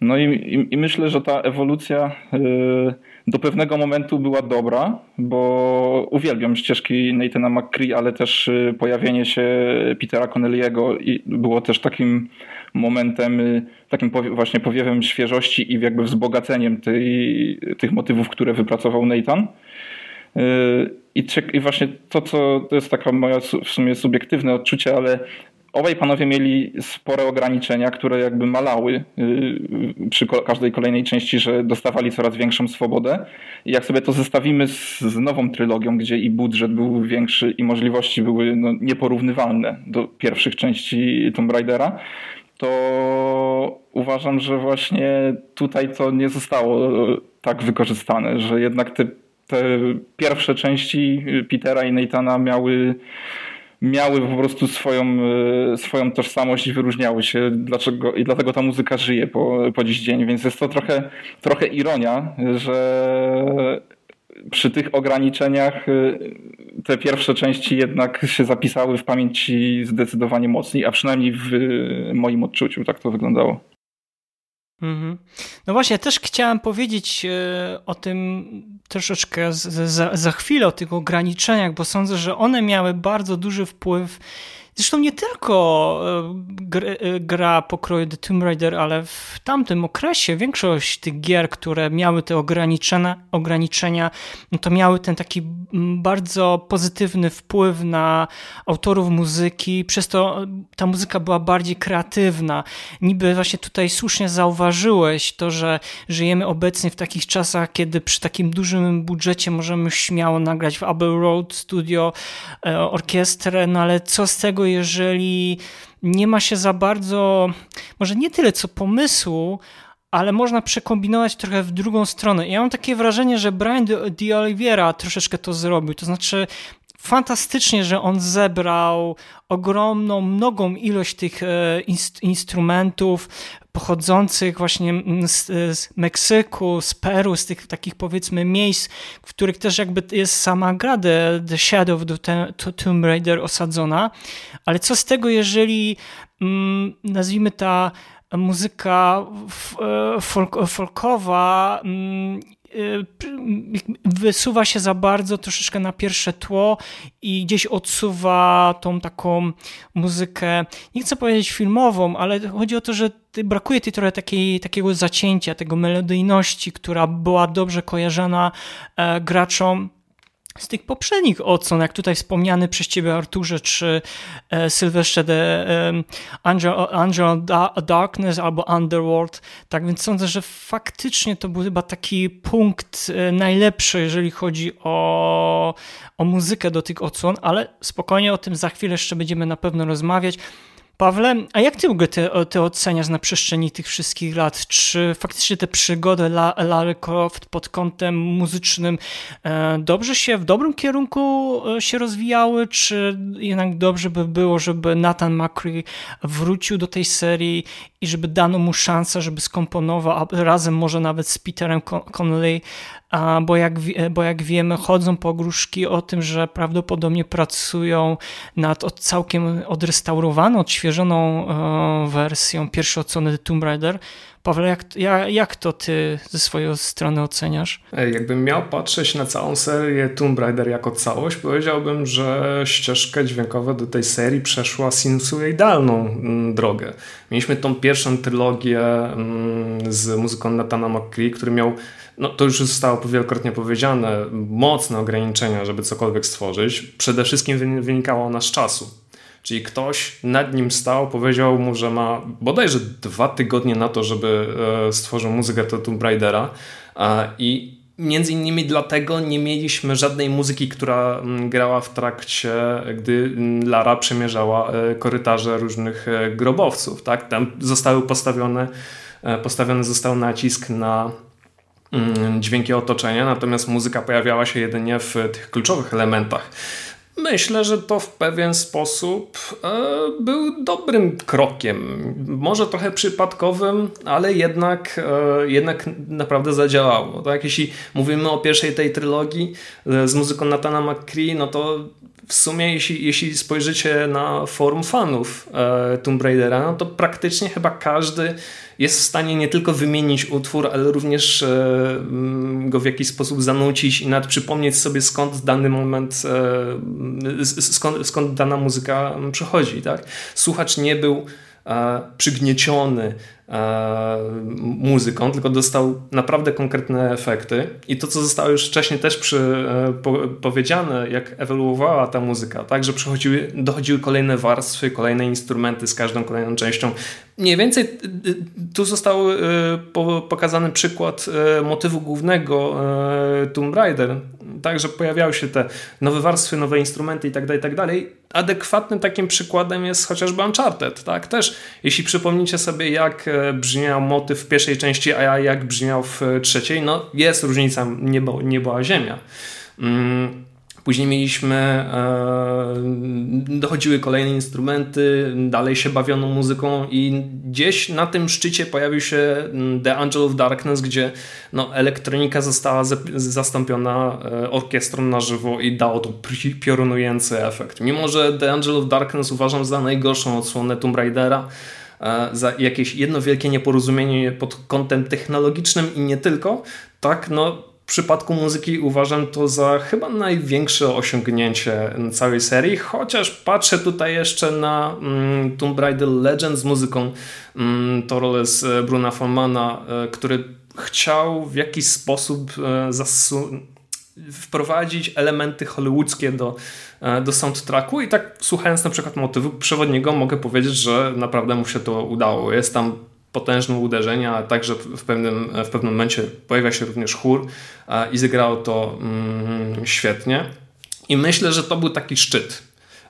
No i, i, i myślę, że ta ewolucja do pewnego momentu była dobra, bo uwielbiam ścieżki Nathana McCree, ale też pojawienie się Petera Connelly'ego było też takim momentem, takim właśnie powiewem świeżości i jakby wzbogaceniem tej, tych motywów, które wypracował Nathan. I, I właśnie to, co to jest taka moja w sumie subiektywne odczucie, ale obaj panowie mieli spore ograniczenia, które jakby malały y, przy każdej kolejnej części, że dostawali coraz większą swobodę. I jak sobie to zestawimy z, z nową trylogią, gdzie i budżet był większy i możliwości były no, nieporównywalne do pierwszych części Tomb Raidera, to uważam, że właśnie tutaj to nie zostało tak wykorzystane, że jednak te te pierwsze części Petera i Nathana miały miały po prostu swoją, e, swoją tożsamość i wyróżniały się dlaczego, i dlatego ta muzyka żyje po, po dziś dzień, więc jest to trochę, trochę ironia, że przy tych ograniczeniach e, te pierwsze części jednak się zapisały w pamięci zdecydowanie mocniej, a przynajmniej w moim odczuciu tak to wyglądało. Mhm. No właśnie, też chciałem powiedzieć e, o tym troszeczkę za, za chwilę, o tych ograniczeniach, bo sądzę, że one miały bardzo duży wpływ Zresztą nie tylko e, e, gra pokroju The Tomb Raider, ale w tamtym okresie większość tych gier, które miały te ograniczenia, ograniczenia no to miały ten taki bardzo pozytywny wpływ na autorów muzyki, przez to ta muzyka była bardziej kreatywna. Niby właśnie tutaj słusznie zauważyłeś to, że żyjemy obecnie w takich czasach, kiedy przy takim dużym budżecie możemy śmiało nagrać w Abbey Road Studio e, orkiestrę, no ale co z tego, jeżeli nie ma się za bardzo, może nie tyle co pomysłu, ale można przekombinować trochę w drugą stronę. Ja mam takie wrażenie, że Brian De Oliveira troszeczkę to zrobił. To znaczy, fantastycznie, że on zebrał ogromną, mnogą ilość tych e, instrumentów pochodzących właśnie z, z, Meksyku, z Peru, z tych takich powiedzmy miejsc, w których też jakby jest sama gra The, the Shadow of the Tomb Raider osadzona. Ale co z tego, jeżeli mm, nazwijmy ta muzyka e, folk, folkowa mm, Y, wysuwa się za bardzo troszeczkę na pierwsze tło i gdzieś odsuwa tą taką muzykę, nie chcę powiedzieć filmową, ale chodzi o to, że brakuje tej trochę takiej, takiego zacięcia, tego melodyjności, która była dobrze kojarzona e, graczom z tych poprzednich odsłon, jak tutaj wspomniany przez ciebie Arturze, czy e, Sylwestrze The Angel, Angel Darkness albo Underworld, tak więc sądzę, że faktycznie to był chyba taki punkt e, najlepszy, jeżeli chodzi o, o muzykę do tych odsłon, ale spokojnie o tym za chwilę jeszcze będziemy na pewno rozmawiać. Pawle, a jak ty w ogóle te, te oceniasz na przestrzeni tych wszystkich lat? Czy faktycznie te przygody La, Croft pod kątem muzycznym e, dobrze się, w dobrym kierunku e, się rozwijały, czy jednak dobrze by było, żeby Nathan McCree wrócił do tej serii i żeby dano mu szansę, żeby skomponował, razem może nawet z Peterem Connelly bo jak, bo jak wiemy, chodzą pogróżki o tym, że prawdopodobnie pracują nad od całkiem odrestaurowaną, odświeżoną e, wersją pierwszej odsłony Tomb Raider. Paweł, jak, jak, to ty ze swojej strony oceniasz? Jakbym miał patrzeć na całą serię Tomb Raider jako całość, powiedziałbym, że ścieżka dźwiękowa do tej serii przeszła sinusoidalną mm, drogę. Mieliśmy tą pierwszą trylogię mm, z muzyką Nathana McCree, który miał no to już zostało wielokrotnie powiedziane, mocne ograniczenia, żeby cokolwiek stworzyć. Przede wszystkim wynikało ona z czasu. Czyli ktoś nad nim stał, powiedział mu, że ma bodajże dwa tygodnie na to, żeby e, stworzył muzykę do Tomb Raidera i między innymi dlatego nie mieliśmy żadnej muzyki, która grała w trakcie, gdy Lara przemierzała e, korytarze różnych e, grobowców. Tak? Tam zostały postawione, postawiony został nacisk na dźwięki otoczenia, natomiast muzyka pojawiała się jedynie w tych kluczowych elementach. Myślę, że to w pewien sposób e, był dobrym krokiem. Może trochę przypadkowym, ale jednak, e, jednak naprawdę zadziałało. Tak? Jeśli mówimy o pierwszej tej trylogii e, z muzyką Natana McCree, no to w sumie, jeśli, jeśli spojrzycie na forum fanów e, Tomb Raidera, no to praktycznie chyba każdy jest w stanie nie tylko wymienić utwór, ale również e, go w jakiś sposób zanucić i nawet przypomnieć sobie skąd dany moment, e, skąd, skąd dana muzyka przychodzi. Tak? Słuchacz nie był e, przygnieciony muzyką, tylko dostał naprawdę konkretne efekty. I to, co zostało już wcześniej też przy, e, po, powiedziane, jak ewoluowała ta muzyka, tak, że przychodziły, dochodziły kolejne warstwy, kolejne instrumenty z każdą kolejną częścią. Mniej więcej tu został e, pokazany przykład motywu głównego Tomb Raider, tak, że pojawiały się te nowe warstwy, nowe instrumenty i tak dalej, i tak. Adekwatnym takim przykładem jest chociażby Uncharted, tak, też jeśli przypomnicie sobie, jak brzmiał motyw w pierwszej części, a jak brzmiał w trzeciej, no jest różnica niebo, niebo a ziemia. Mm, później mieliśmy, e, dochodziły kolejne instrumenty, dalej się bawiono muzyką i gdzieś na tym szczycie pojawił się mm, The Angel of Darkness, gdzie no, elektronika została zastąpiona e, orkiestrą na żywo i dało to piorunujący efekt. Mimo, że The Angel of Darkness uważam za najgorszą odsłonę Tomb Raidera, za jakieś jedno wielkie nieporozumienie pod kątem technologicznym i nie tylko, tak, no w przypadku muzyki uważam to za chyba największe osiągnięcie całej serii, chociaż patrzę tutaj jeszcze na mm, Tomb Raider Legends z muzyką mm, Torres Bruna Formana, e, który chciał w jakiś sposób e, wprowadzić elementy hollywoodzkie do, e, do soundtracku i tak słuchając na przykład motywu przewodniego mogę powiedzieć, że naprawdę mu się to udało. Jest tam potężne uderzenia, a także w pewnym, w pewnym momencie pojawia się również chór i zagrało to mm, świetnie. I myślę, że to był taki szczyt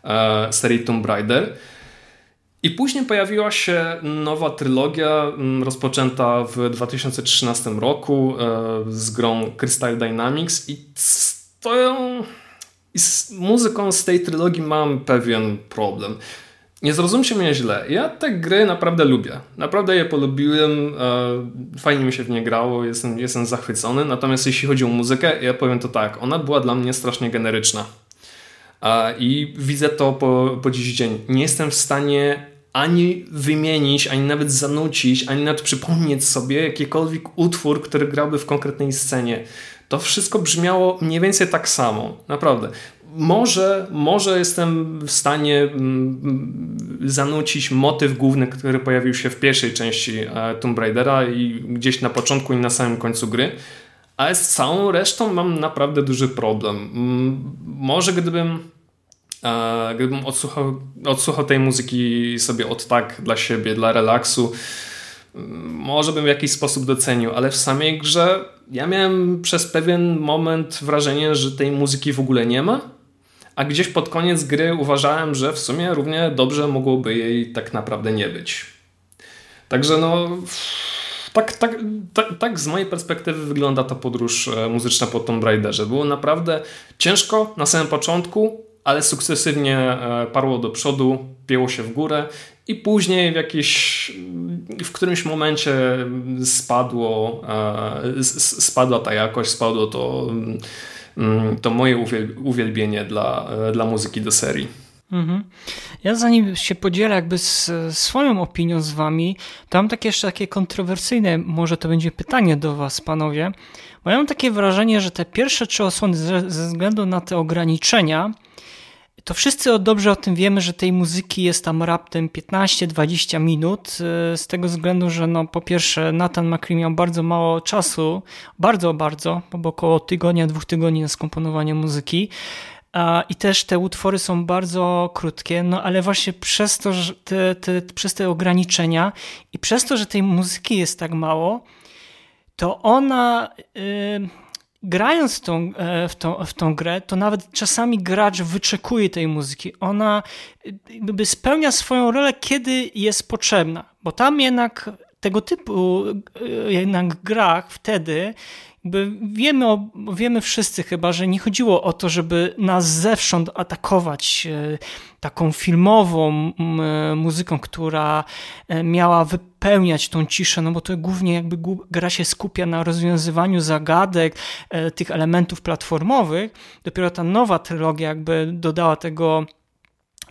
e, serii Tomb Raider. I później pojawiła się nowa trylogia mm, rozpoczęta w 2013 roku e, z grą Crystal Dynamics i z, to, i z muzyką z tej trylogii mam pewien problem. Nie zrozumcie mnie źle. Ja te gry naprawdę lubię. Naprawdę je polubiłem. E, fajnie mi się w nie grało. Jestem, jestem zachwycony. Natomiast jeśli chodzi o muzykę, ja powiem to tak. Ona była dla mnie strasznie generyczna. I widzę to po, po dziś dzień. Nie jestem w stanie ani wymienić, ani nawet zanucić, ani nawet przypomnieć sobie jakikolwiek utwór, który grałby w konkretnej scenie. To wszystko brzmiało mniej więcej tak samo. Naprawdę. Może, może jestem w stanie mm, zanucić motyw główny, który pojawił się w pierwszej części e, Tomb Raidera i gdzieś na początku i na samym końcu gry, ale z całą resztą mam naprawdę duży problem. Mm, może gdybym Gdybym odsłuchał, odsłuchał tej muzyki sobie od tak dla siebie, dla relaksu, może bym w jakiś sposób docenił, ale w samej grze ja miałem przez pewien moment wrażenie, że tej muzyki w ogóle nie ma, a gdzieś pod koniec gry uważałem, że w sumie równie dobrze mogłoby jej tak naprawdę nie być. Także no. Tak, tak, tak, tak z mojej perspektywy wygląda ta podróż e, muzyczna po Tomb Raiderze. Było naprawdę ciężko na samym początku, ale sukcesywnie e, parło do przodu, pięło się w górę i później w jakiś, w którymś momencie spadło, e, spadła ta jakość, spadło to, mm, to moje uwielbienie dla, e, dla muzyki do serii. Mhm. Ja zanim się podzielę jakby z swoją opinią z wami, to mam takie jeszcze takie kontrowersyjne, może to będzie pytanie do was panowie, bo ja mam takie wrażenie, że te pierwsze trzy osłony ze względu na te ograniczenia, to wszyscy dobrze o tym wiemy, że tej muzyki jest tam raptem 15-20 minut, y, z tego względu, że no, po pierwsze Nathan McCree miał bardzo mało czasu, bardzo, bardzo, bo około tygodnia, dwóch tygodni na skomponowanie muzyki. I też te utwory są bardzo krótkie, no ale właśnie przez to, że te, te, przez te ograniczenia i przez to, że tej muzyki jest tak mało, to ona. Grając w tą, e, w, tą, w tą grę, to nawet czasami gracz wyczekuje tej muzyki. Ona jakby spełnia swoją rolę, kiedy jest potrzebna, bo tam jednak tego typu jednak grach wtedy wiemy, wiemy wszyscy chyba, że nie chodziło o to, żeby nas zewsząd atakować e, taką filmową muzyką, która e, miała wypełniać tą ciszę, no bo to głównie jakby gra się skupia na rozwiązywaniu zagadek, e, tych elementów platformowych. Dopiero ta nowa trylogia jakby dodała tego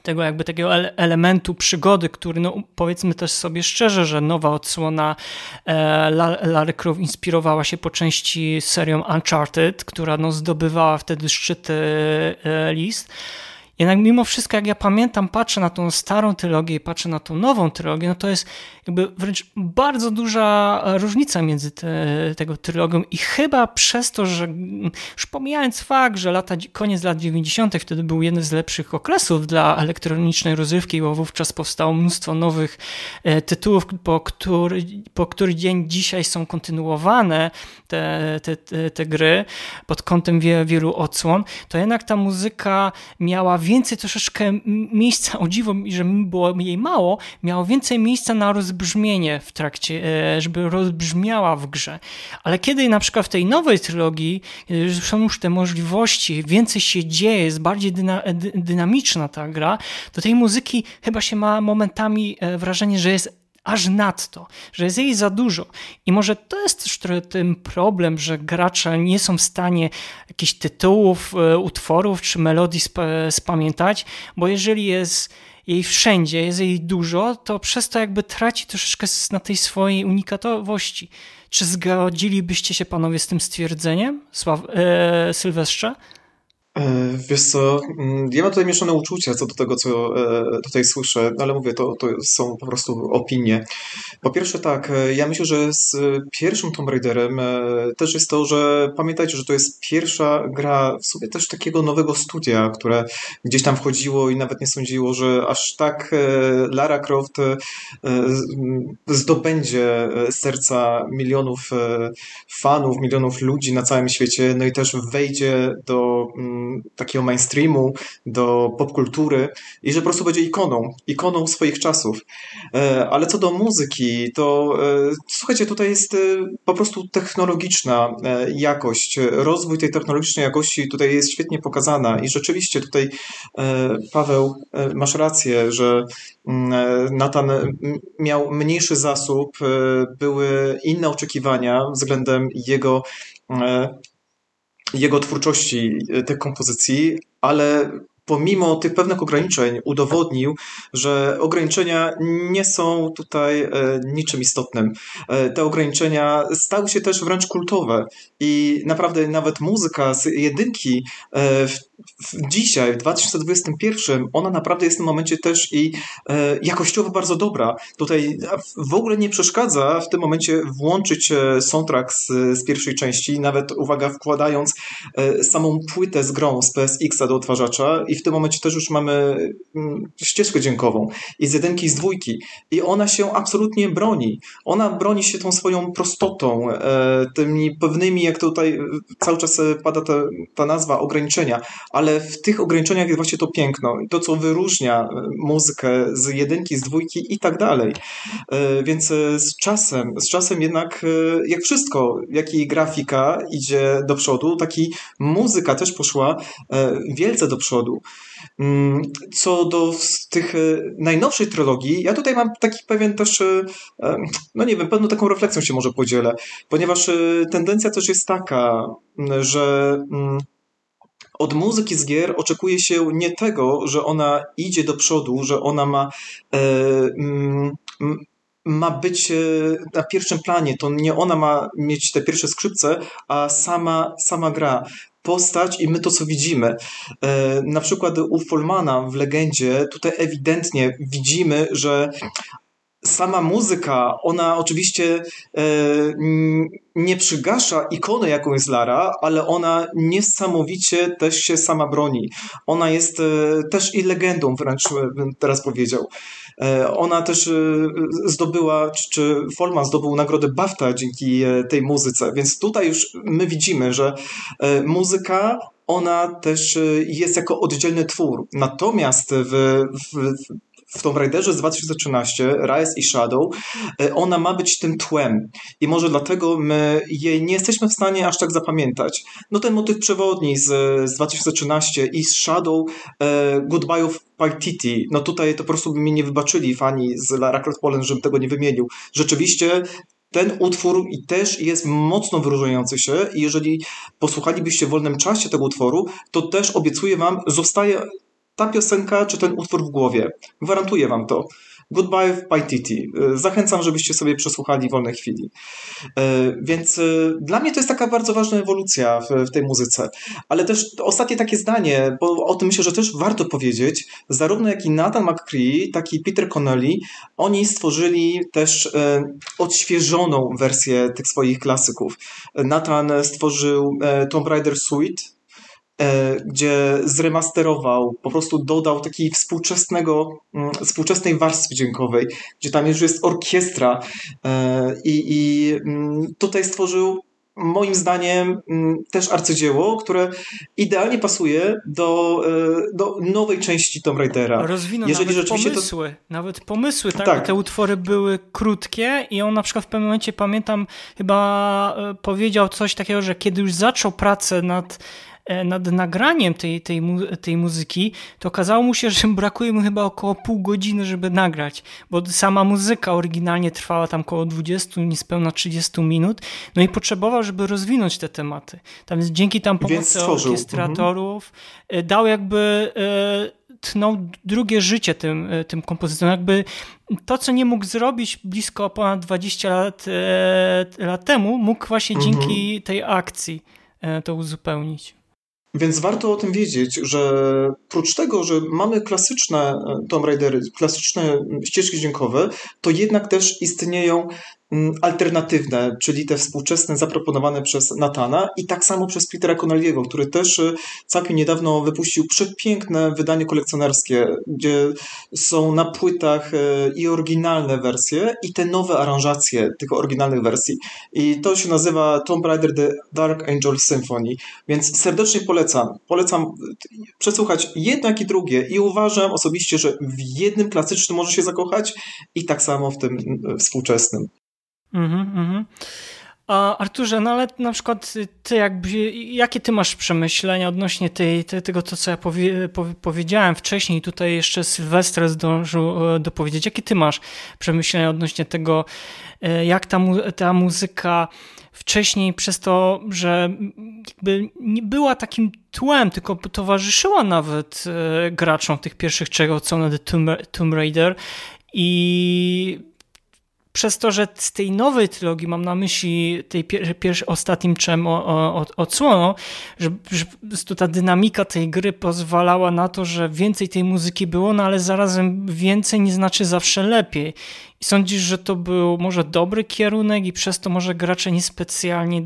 tego jakby takiego elementu przygody, który no powiedzmy też sobie szczerze, że nowa odsłona e, Larry Croft inspirowała się po części serią Uncharted, która no zdobywała wtedy szczyty e, list. Jednak mimo wszystko, jak ja pamiętam, patrzę na tą starą trylogię i patrzę na tą nową trylogię, no to jest jakby wręcz bardzo duża różnica między te, tego trylogią i chyba przez to, że już pomijając fakt, że lata, koniec lat 90. wtedy był jeden z lepszych okresów dla elektronicznej rozrywki, bo wówczas powstało mnóstwo nowych e, tytułów, po który, po który dzień dzisiaj są kontynuowane te, te, te, te gry pod kątem wie, wielu odsłon, to jednak ta muzyka miała więcej troszeczkę miejsca, o dziwo, że było jej mało, miało więcej miejsca na rozbrzmienie w trakcie, e, żeby rozbrzmiała w grze. Ale kiedy na przykład w tej nowej trylogii są już te możliwości, więcej się dzieje, jest bardziej dyna, dynamiczna ta gra, to tej muzyki chyba się ma momentami e, wrażenie, że jest aż nadto, że jest jej za dużo. I może to jest też ten problem, że gracze nie są w stanie jakichś tytułów, e, utworów czy melodii sp spamiętać, bo jeżeli jest jej wszędzie, jest jej dużo, to przez to jakby traci troszeczkę na tej swojej unikatowości. Czy zgodzilibyście się panowie z tym stwierdzeniem, Sław e, Sylwestrze? E, wiesz co, mm, ja mam tutaj mieszane uczucia co do tego, co e, tutaj słyszę, no ale mówię, to, to są po prostu opinie. Po pierwsze tak, e, ja myślę, że z pierwszym Tomb Raiderem też jest to, że pamiętajcie, że to jest pierwsza gra w sumie też takiego nowego studia, które gdzieś tam wchodziło i nawet nie sądziło, że aż tak Lara Croft zdobędzie serca milionów fanów, milionów ludzi na całym świecie, no i też wejdzie do mm, takiego mainstreamu, do popkultury i że po prostu będzie ikoną, ikoną swoich czasów. E, ale co do muzyki, to e, słuchajcie, tutaj jest e, po prostu technologiczna jakość, rozwój tej technologicznej jakości tutaj jest świetnie pokazana i rzeczywiście tutaj Paweł, masz rację, że mm, Nathan miał mniejszy zasób, były inne oczekiwania względem jego jego twórczości, e, tych kompozycji, ale pomimo tych pewnych ograniczeń udowodnił, że ograniczenia nie są tutaj e, niczym istotnym. E, te ograniczenia stały się też wręcz kultowe i naprawdę nawet muzyka z jedynki w dzisiaj, w 2021, ona naprawdę jest w tym momencie też i e, jakościowo bardzo dobra. Tutaj w ogóle nie przeszkadza w tym momencie włączyć e, soundtrack z, z pierwszej części, nawet uwaga, wkładając e, samą płytę z grą z PSX-a do odtwarzacza i w tym momencie też już mamy mm, ścieżkę dźwiękową i z jedynki i z dwójki i ona się absolutnie broni. Ona broni się tą swoją prostotą, tymi pewnymi, jak tutaj cały czas pada ta, ta nazwa, ograniczenia, ale w tych ograniczeniach jest właśnie to piękno, to co wyróżnia e, muzykę z jedynki, z dwójki i tak dalej. E, więc e, z czasem, z czasem jednak, jak wszystko, jak i grafika idzie do przodu, tak i muzyka też poszła wielce do przodu. Mm, co do tych najnowszych trylogii, ja tutaj mam taki pewien też, no nie wiem, pewną taką refleksją się może podzielę, ponieważ tendencja też jest taka, że mm, od muzyki z gier oczekuje się nie tego, że ona idzie do przodu, że ona ma. E, mm, ma być e, na pierwszym planie, to nie ona ma mieć te pierwsze skrzypce, a sama, sama gra postać i my to, co widzimy. E, na przykład u Folmana w Legendzie tutaj ewidentnie widzimy, że sama muzyka, ona oczywiście e, nie przygasza ikony, jaką jest Lara, ale ona niesamowicie też się sama broni. Ona jest e, też i legendą, wręcz bym teraz powiedział. E, ona też e, zdobyła, czy, czy Folman zdobył nagrodę BAFTA dzięki e, tej muzyce, więc tutaj już my widzimy, że e, muzyka ona też jest jako oddzielny twór. Natomiast w, w, w Tomb Raiderze z 2013, Rise i Shadow, e, ona ma być tym tłem i może dlatego my jej nie jesteśmy w stanie aż tak zapamiętać. No ten motyw przewodni z, z 2013 i z Shadow, e, Goodbye of Paititi, no tutaj to po prostu by mi nie wybaczyli fani z Lara Croft Poland, żebym tego nie wymienił. Rzeczywiście ten utwór też jest mocno wyróżniający się i jeżeli posłuchalibyście w wolnym czasie tego utworu, to też obiecuję wam, zostaje ta piosenka czy ten utwór w głowie. Gwarantuję wam to. Goodbye by Paititi. Zachęcam, żebyście sobie przesłuchali w wolnej chwili. E, więc e, dla mnie to jest taka bardzo ważna ewolucja w, tej muzyce. Ale też ostatnie takie zdanie, bo o tym myślę, że też warto powiedzieć. Zarówno jak i Nathan McCree, tak i Peter Connelly, oni stworzyli też e, odświeżoną wersję tych swoich klasyków. Nathan stworzył Tomb Raider Suite, E, gdzie zremasterował, po prostu dodał takiej współczesnego, mm, współczesnej warstwy dźwiękowej, gdzie tam już jest orkiestra e, i, i mm, tutaj stworzył moim zdaniem mm, też arcydzieło, które idealnie pasuje do, e, do nowej części Tomb Raidera. Rozwinął Jeżeli nawet pomysły, to... nawet pomysły, tak? tak. Te utwory były krótkie i on na przykład w pewnym momencie, pamiętam, chyba powiedział coś takiego, że kiedy już zaczął pracę nad E, nad nagraniem tej, tej, tej muzyki, to okazało mu się, że <laughs> brakuje mu chyba około pół godziny, żeby nagrać, bo sama muzyka oryginalnie trwała tam około 20, niespełna 30 minut, no i potrzebował, żeby rozwinąć te tematy. Tam dzięki tam pomocy orkiestratorów mhm. dał jakby e, tnął drugie życie tym, tym kompozytom. Jakby to, co nie mógł zrobić blisko ponad 20 lat, lat temu, mógł właśnie mhm. dzięki tej akcji to uzupełnić. Więc warto o tym wiedzieć, że prócz tego, że mamy klasyczne e, Tomb Raidery, klasyczne ścieżki dźwiękowe, to jednak też istnieją alternatywne, czyli te współczesne zaproponowane przez Natana i tak samo przez Petera Connelly'ego, który też y, całkiem niedawno wypuścił przepiękne wydanie kolekcjonerskie, gdzie są na płytach y, i oryginalne wersje i te nowe aranżacje tych oryginalnych wersji. I to się nazywa Tomb Raider The Dark Angel Symphony, więc serdecznie polecam. Polecam przesłuchać jedno jak i drugie i uważam osobiście, że w jednym klasycznym może się zakochać i tak samo w tym y, współczesnym. Mhm, mhm. A Arturze, no ale na przykład ty jakby, jakie ty masz przemyślenia odnośnie tej, tego, to co ja powie, powiedziałem wcześniej, tutaj jeszcze Sylwester zdążył e, dopowiedzieć, jakie ty masz przemyślenia odnośnie tego, e, jak ta, ta muzyka wcześniej przez to, że jakby nie była takim tłem, tylko towarzyszyła nawet e, graczom tych pierwszych trzech odsłon Tomb Raider i przez to, że z tej nowej trylogii, mam na myśli tej pierwszej, ostatnim czem odsłoną, że, że ta dynamika tej gry pozwalała na to, że więcej tej muzyki było, no ale zarazem więcej nie znaczy zawsze lepiej. I sądzisz, że to był może dobry kierunek i przez to może gracze niespecjalnie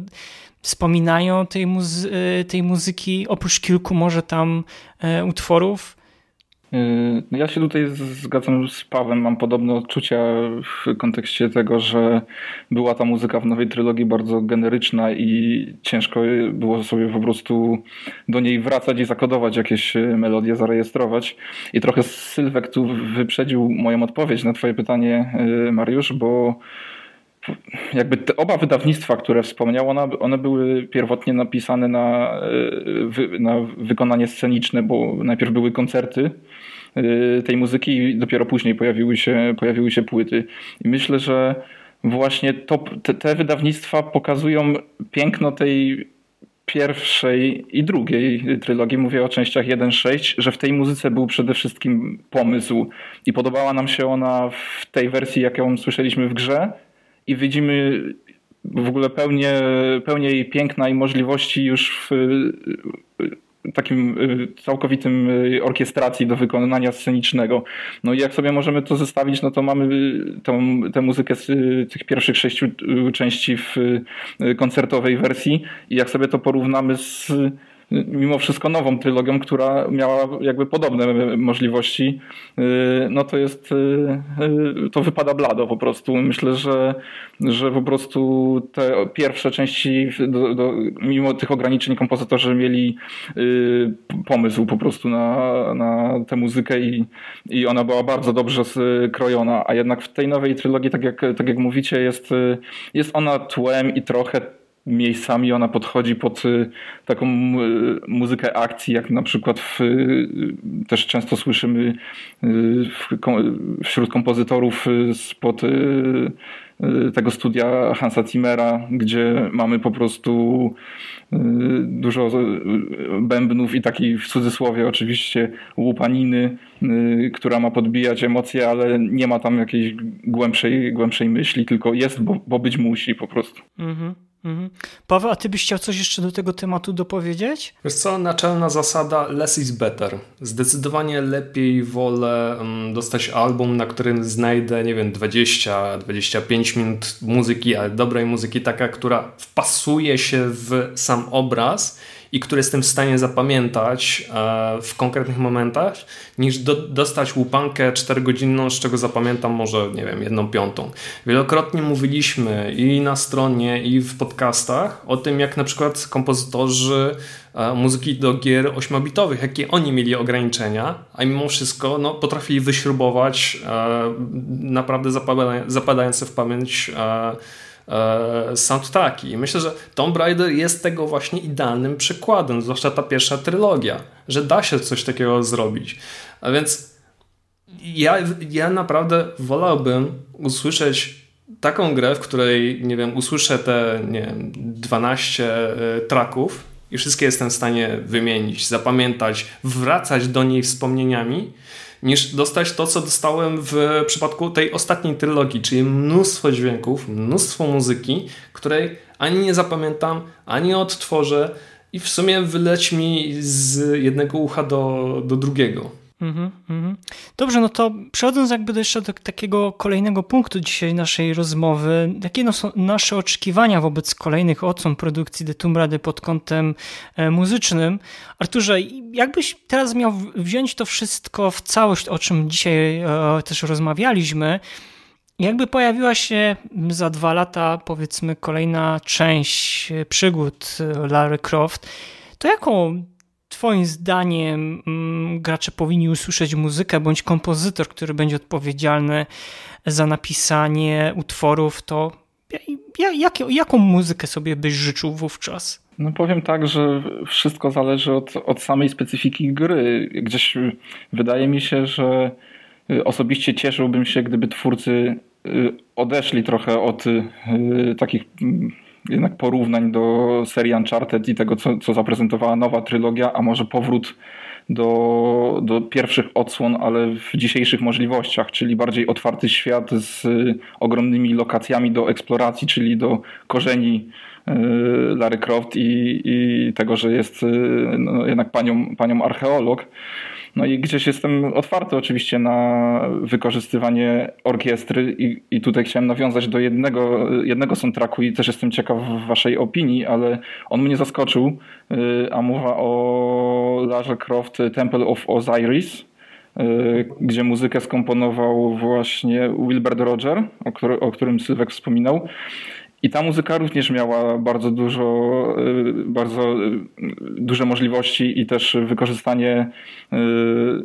wspominają tej, muzy tej muzyki, oprócz kilku może tam e, utworów? Yy, no ja się tutaj zgadzam z Pawem, mam podobne odczucia w kontekście tego, że była ta muzyka w nowej trylogii bardzo generyczna i ciężko było sobie po prostu do niej wracać i zakodować jakieś melodie, zarejestrować. I trochę Sylwek tu wyprzedził moją odpowiedź na twoje pytanie, yy, Mariusz, bo jakby te oba wydawnictwa, które wspomniał, one, one były pierwotnie napisane na, e, na wykonanie sceniczne, bo najpierw były koncerty e, tej muzyki i dopiero później pojawiły się, pojawiły się płyty. I myślę, że właśnie to, te, te wydawnictwa pokazują piękno tej pierwszej i drugiej trylogii, mówię o częściach 1-6, że w tej muzyce był przede wszystkim pomysł i podobała nam się ona w tej wersji, jaką słyszeliśmy w grze, i widzimy w ogóle pełnię, pełnię jej piękna i możliwości już w takim y, całkowitym y, orkiestracji do wykonania scenicznego. No i jak sobie możemy to zestawić, no to mamy tą, tę muzykę z y, tych pierwszych sześciu części w koncertowej wersji i jak sobie to porównamy z mimo wszystko nową trylogią, która miała jakby podobne możliwości, no to jest, to wypada blado po prostu. Myślę, że, że po prostu te pierwsze części, do, do, mimo tych ograniczeń kompozytorzy mieli pomysł po prostu na, na tę muzykę i, i ona była bardzo dobrze skrojona, a jednak w tej nowej trylogii, tak jak, tak jak mówicie, jest, jest ona tłem i trochę miejscami ona podchodzi pod y, taką y, muzykę akcji, jak na przykład w, y, też często słyszymy wśród kompozytorów spod tego studia Hansa Zimmera, gdzie mamy po prostu dużo bębnów i takiej w cudzysłowie oczywiście łupaniny, która ma podbijać emocje, ale nie ma tam jakiejś głębszej, głębszej myśli, tylko jest, bo, bo być musi po prostu. Mhm. Mhm. Paweł, a ty byś chciał coś jeszcze do tego tematu dopowiedzieć? Wiesz co, naczelna zasada less is better. Zdecydowanie lepiej wolę um, dostać album, na którym znajdę, nie wiem, 20-25 minut muzyki, ale dobrej muzyki, taka, która wpasuje się w sam obraz i który jestem w stanie zapamiętać e, w konkretnych momentach, niż do, dostać łupankę 4-godzinną, z czego zapamiętam może, nie wiem, jedną piątą. Wielokrotnie mówiliśmy i na stronie, i w podcastach o tym, jak na przykład kompozytorzy e, muzyki do gier 8-bitowych, jakie oni mieli ograniczenia, a mimo wszystko no, potrafili wyśrubować e, naprawdę zapadające w pamięć soundtracki. I myślę, że Tomb Raider jest tego właśnie idealnym przykładem, zwłaszcza ta pierwsza trylogia, że da się coś takiego zrobić. A więc ja, ja naprawdę wolałbym usłyszeć taką grę, w której, nie wiem, usłyszę te, nie wiem, 12 e, traków i wszystkie jestem w stanie wymienić, zapamiętać, wracać do niej wspomnieniami, niż dostać to, co dostałem w przypadku tej ostatniej trylogii, czyli mnóstwo dźwięków, mnóstwo muzyki, której ani nie zapamiętam, ani odtworzę i w sumie wyleci mi z jednego ucha do, do drugiego. Mm -hmm. Dobrze, no to przechodząc jakby jeszcze do takiego kolejnego punktu dzisiaj naszej rozmowy, jakie no są nasze oczekiwania wobec kolejnych odsłon produkcji The Tomb Raider pod kątem e, muzycznym. Arturze, jakbyś teraz miał wziąć to wszystko w całość, o czym dzisiaj e, też rozmawialiśmy, jakby pojawiła się za dwa lata, powiedzmy, kolejna część e, przygód Larry Croft, to jaką Twoim zdaniem mm, gracze powinni usłyszeć muzykę bądź kompozytor, który będzie odpowiedzialny za napisanie utworów, to jak, jaką muzykę sobie byś życzył wówczas? No powiem tak, że wszystko zależy od, od samej specyfiki gry. Gdzieś wydaje mi się, że osobiście cieszyłbym się, gdyby twórcy y, odeszli trochę od y, takich mm, jednak porównań do serii Uncharted i tego, co, co zaprezentowała nowa trylogia, a może powrót do, do pierwszych odsłon, ale w dzisiejszych możliwościach, czyli bardziej otwarty świat z ogromnymi lokacjami do eksploracji, czyli do korzeni y, Larry Croft i, i tego, że jest y, no, jednak panią, panią archeolog. No i gdzieś jestem otwarty oczywiście na wykorzystywanie orkiestry i, i tutaj chciałem nawiązać do jednego, jednego soundtracku i też jestem ciekaw waszej opinii, ale on mnie zaskoczył, y, a mowa o Lara Croft Temple of Osiris, y, gdzie muzykę skomponował właśnie Wilbert Roger, o, który, o którym Sylwek wspominał. I ta muzyka również miała bardzo dużo, y, bardzo y, duże możliwości i też wykorzystanie y,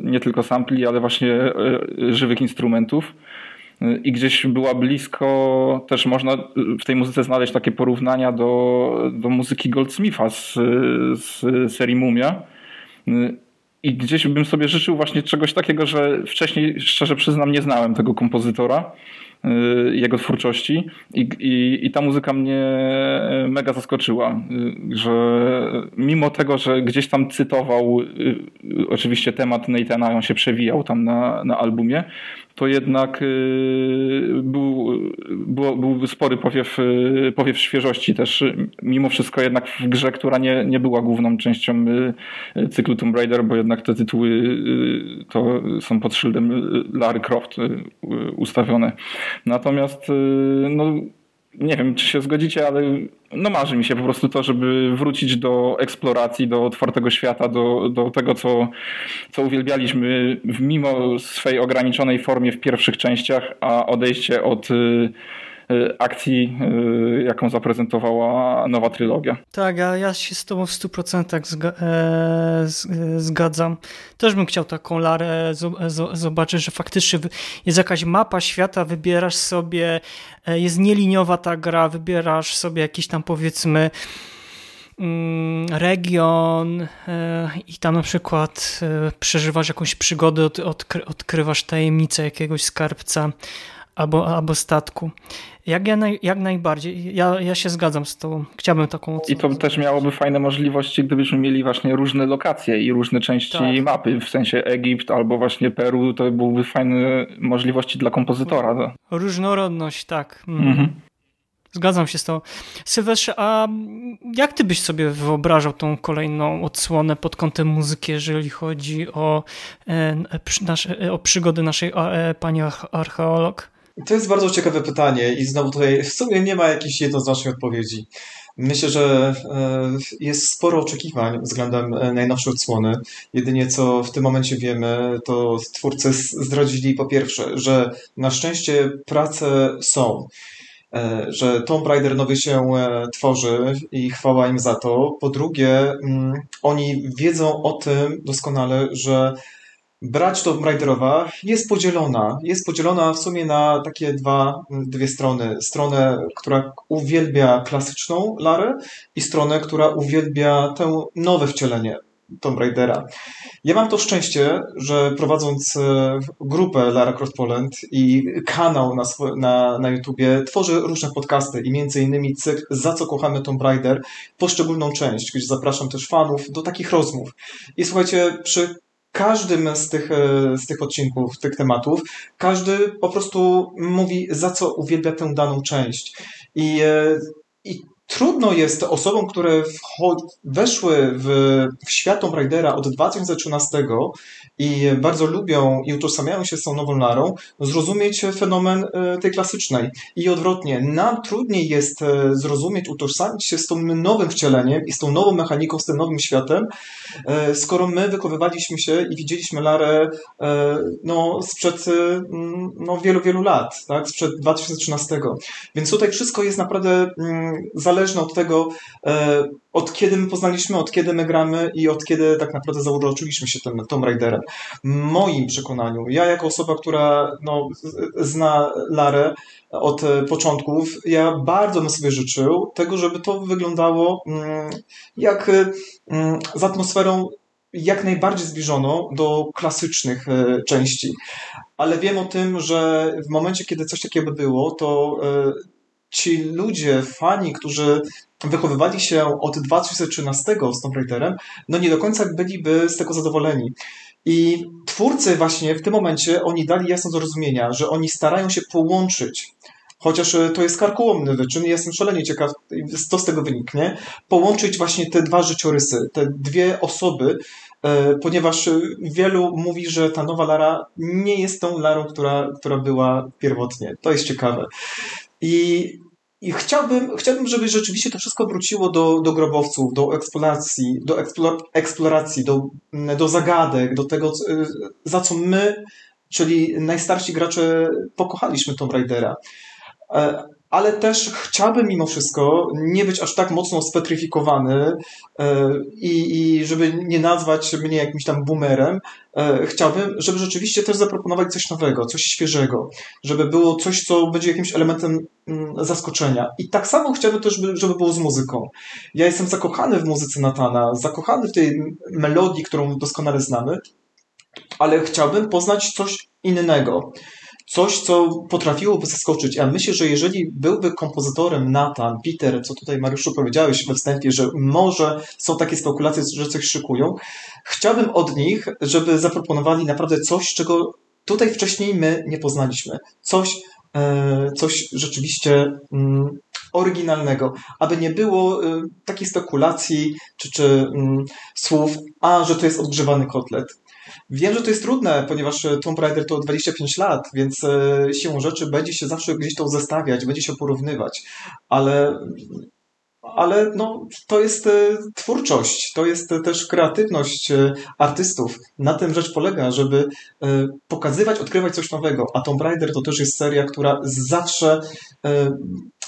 nie tylko sampli, ale właśnie żywych instrumentów. I gdzieś była blisko, też można w tej muzyce znaleźć takie porównania do, do muzyki Goldsmitha z, z serii Mumia. I gdzieś bym sobie życzył właśnie czegoś takiego, że wcześniej, szczerze przyznam, nie znałem tego kompozytora jego twórczości I, i, i, ta muzyka mnie e, mega zaskoczyła, y, że mimo tego, że gdzieś tam cytował y, oczywiście temat Nathana, on się przewijał tam na, na albumie, to jednak był, był, był spory powiew, powiew świeżości też, mimo wszystko jednak w grze, która nie, nie była główną częścią cyklu Tomb Raider, bo jednak te tytuły to są pod szyldem Larry Croft ustawione. Natomiast y, no, nie wiem, czy się zgodzicie, ale no marzy mi się po prostu to, żeby wrócić do eksploracji, do otwartego świata, do, do tego, co, co uwielbialiśmy mimo swej ograniczonej formie w pierwszych częściach, a odejście od y, akcji, y, jaką zaprezentowała nowa trylogia. Tak, a ja się z tobą w 100% zga e, zgadzam. Też bym chciał taką larę zobaczyć, że faktycznie jest jakaś mapa świata, wybierasz sobie E, jest nieliniowa ta gra, wybierasz sobie jakiś tam powiedzmy mm, region e, i tam na przykład e, przeżywasz jakąś przygodę, odkrywasz tajemnicę jakiegoś skarbca albo, albo statku. Jak, ja naj, jak najbardziej. Ja, ja się zgadzam z tobą. Chciałbym taką I to też miałoby fajne możliwości, gdybyśmy mieli właśnie różne lokacje i różne części tak. mapy, w sensie Egipt albo właśnie Peru, to byłyby fajne możliwości dla kompozytora. Różnorodność, tak. Mm. Mhm. Zgadzam się z tą. Sylwestrze, a jak ty byś sobie wyobrażał tą kolejną odsłonę pod kątem muzyki, jeżeli chodzi o, e, nasze, o przygody naszej e, pani archeolog? To jest bardzo ciekawe pytanie i znowu tutaj w sumie nie ma jakiejś jednoznacznej odpowiedzi. Myślę, że e, jest sporo oczekiwań względem e, najnowszej odsłony. Jedynie co w tym momencie wiemy, to twórcy zdradzili po pierwsze, że na szczęście prace są, e, że Tomb Raider nowy się tworzy i chwała im za to. Po drugie, mm, oni wiedzą o tym doskonale, że brać to Raiderowa jest podzielona. Jest podzielona w sumie na takie dwa, dwie strony. Stronę, która uwielbia klasyczną Larę i stronę, która uwielbia tę nowe wcielenie Tomb Raidera. Ja mam to szczęście, że prowadząc e, grupę Lara Cross Poland i kanał na, na, na YouTubie, tworzę różne podcasty i między innymi cykl Za co kochamy Tomb Raider, poszczególną część, gdzie zapraszam też fanów do takich rozmów. I słuchajcie, przy każdym z tych, e, z tych odcinków, tych tematów, każdy po prostu mówi, za co uwielbia tę daną część. I, e, i trudno jest osobom, które weszły w, w świat Tomb Raidera od 2013 i bardzo lubią i utożsamiają się z tą nową Larą, zrozumieć fenomen e, tej klasycznej. I odwrotnie, nam trudniej jest e, zrozumieć, utożsamić się z tym nowym wcieleniem i z tą nową mechaniką, z tym nowym światem, e, skoro my wychowywaliśmy się i widzieliśmy Larę no, sprzed no, wielu, wielu lat, tak? sprzed 2013. Więc tutaj wszystko jest naprawdę mm, zależne od tego, od kiedy my poznaliśmy, od kiedy my gramy i od kiedy tak naprawdę zauroczyliśmy się tym Tomb Raiderem. Moim przekonaniu, ja jako osoba, która no, zna Larę od początków, ja bardzo bym sobie życzył tego, żeby to wyglądało mm, jak mm, z atmosferą jak najbardziej zbliżoną do klasycznych e, części. Ale wiem o tym, że w momencie, kiedy coś takiego by było, to e, ci ludzie, fani, którzy wychowywali się od 2013 z Tomb Raiderem, no nie do końca byliby z tego zadowoleni. I twórcy właśnie w tym momencie, oni dali jasno zrozumienia, że oni starają się połączyć chociaż e, to jest karkołomny wyczyn jestem szalenie ciekaw, co z tego wyniknie, połączyć właśnie te dwa życiorysy, te dwie osoby, e, ponieważ wielu mówi, że ta nowa Lara nie jest tą Larą, która, która była pierwotnie. To jest ciekawe. I i chciałbym, chciałbym, żeby rzeczywiście to wszystko wróciło do, do grobowców, do eksploracji, do eksploracji, do, do zagadek, do tego, za co my, czyli najstarsi gracze, pokochaliśmy Tomb Raidera. Ale też chciałbym mimo wszystko nie być aż tak mocno spetryfikowany e, i, i żeby nie nazwać mnie jakimś tam boomerem, e, chciałbym, żeby rzeczywiście też zaproponować coś nowego, coś świeżego, żeby było coś, co będzie jakimś elementem mm, zaskoczenia. I tak samo chciałbym też, żeby było z muzyką. Ja jestem zakochany w muzyce Natana, zakochany w tej melodii, którą doskonale znamy, ale chciałbym poznać coś innego coś, co potrafiłoby zaskoczyć. Ja myślę, że jeżeli byłby kompozytorem Nathan, Peter, co tutaj Mariuszu powiedziałeś we wstępie, że może są takie spekulacje, że coś szykują, chciałbym od nich, żeby zaproponowali naprawdę coś, czego tutaj wcześniej my nie poznaliśmy. Coś, e, coś rzeczywiście mm, oryginalnego, aby nie było e, takich spekulacji czy, czy mm, słów, a że to jest odgrzewany kotlet Wiem, że to jest trudne, ponieważ Tomb Raider to 25 lat, więc siłą rzeczy będzie się zawsze gdzieś to zestawiać, będzie się porównywać, ale ale no, to jest e, twórczość, to jest też kreatywność e, artystów. Na tym rzecz polega, żeby e, pokazywać, odkrywać coś nowego. A Tomb Raider to też jest seria, która zawsze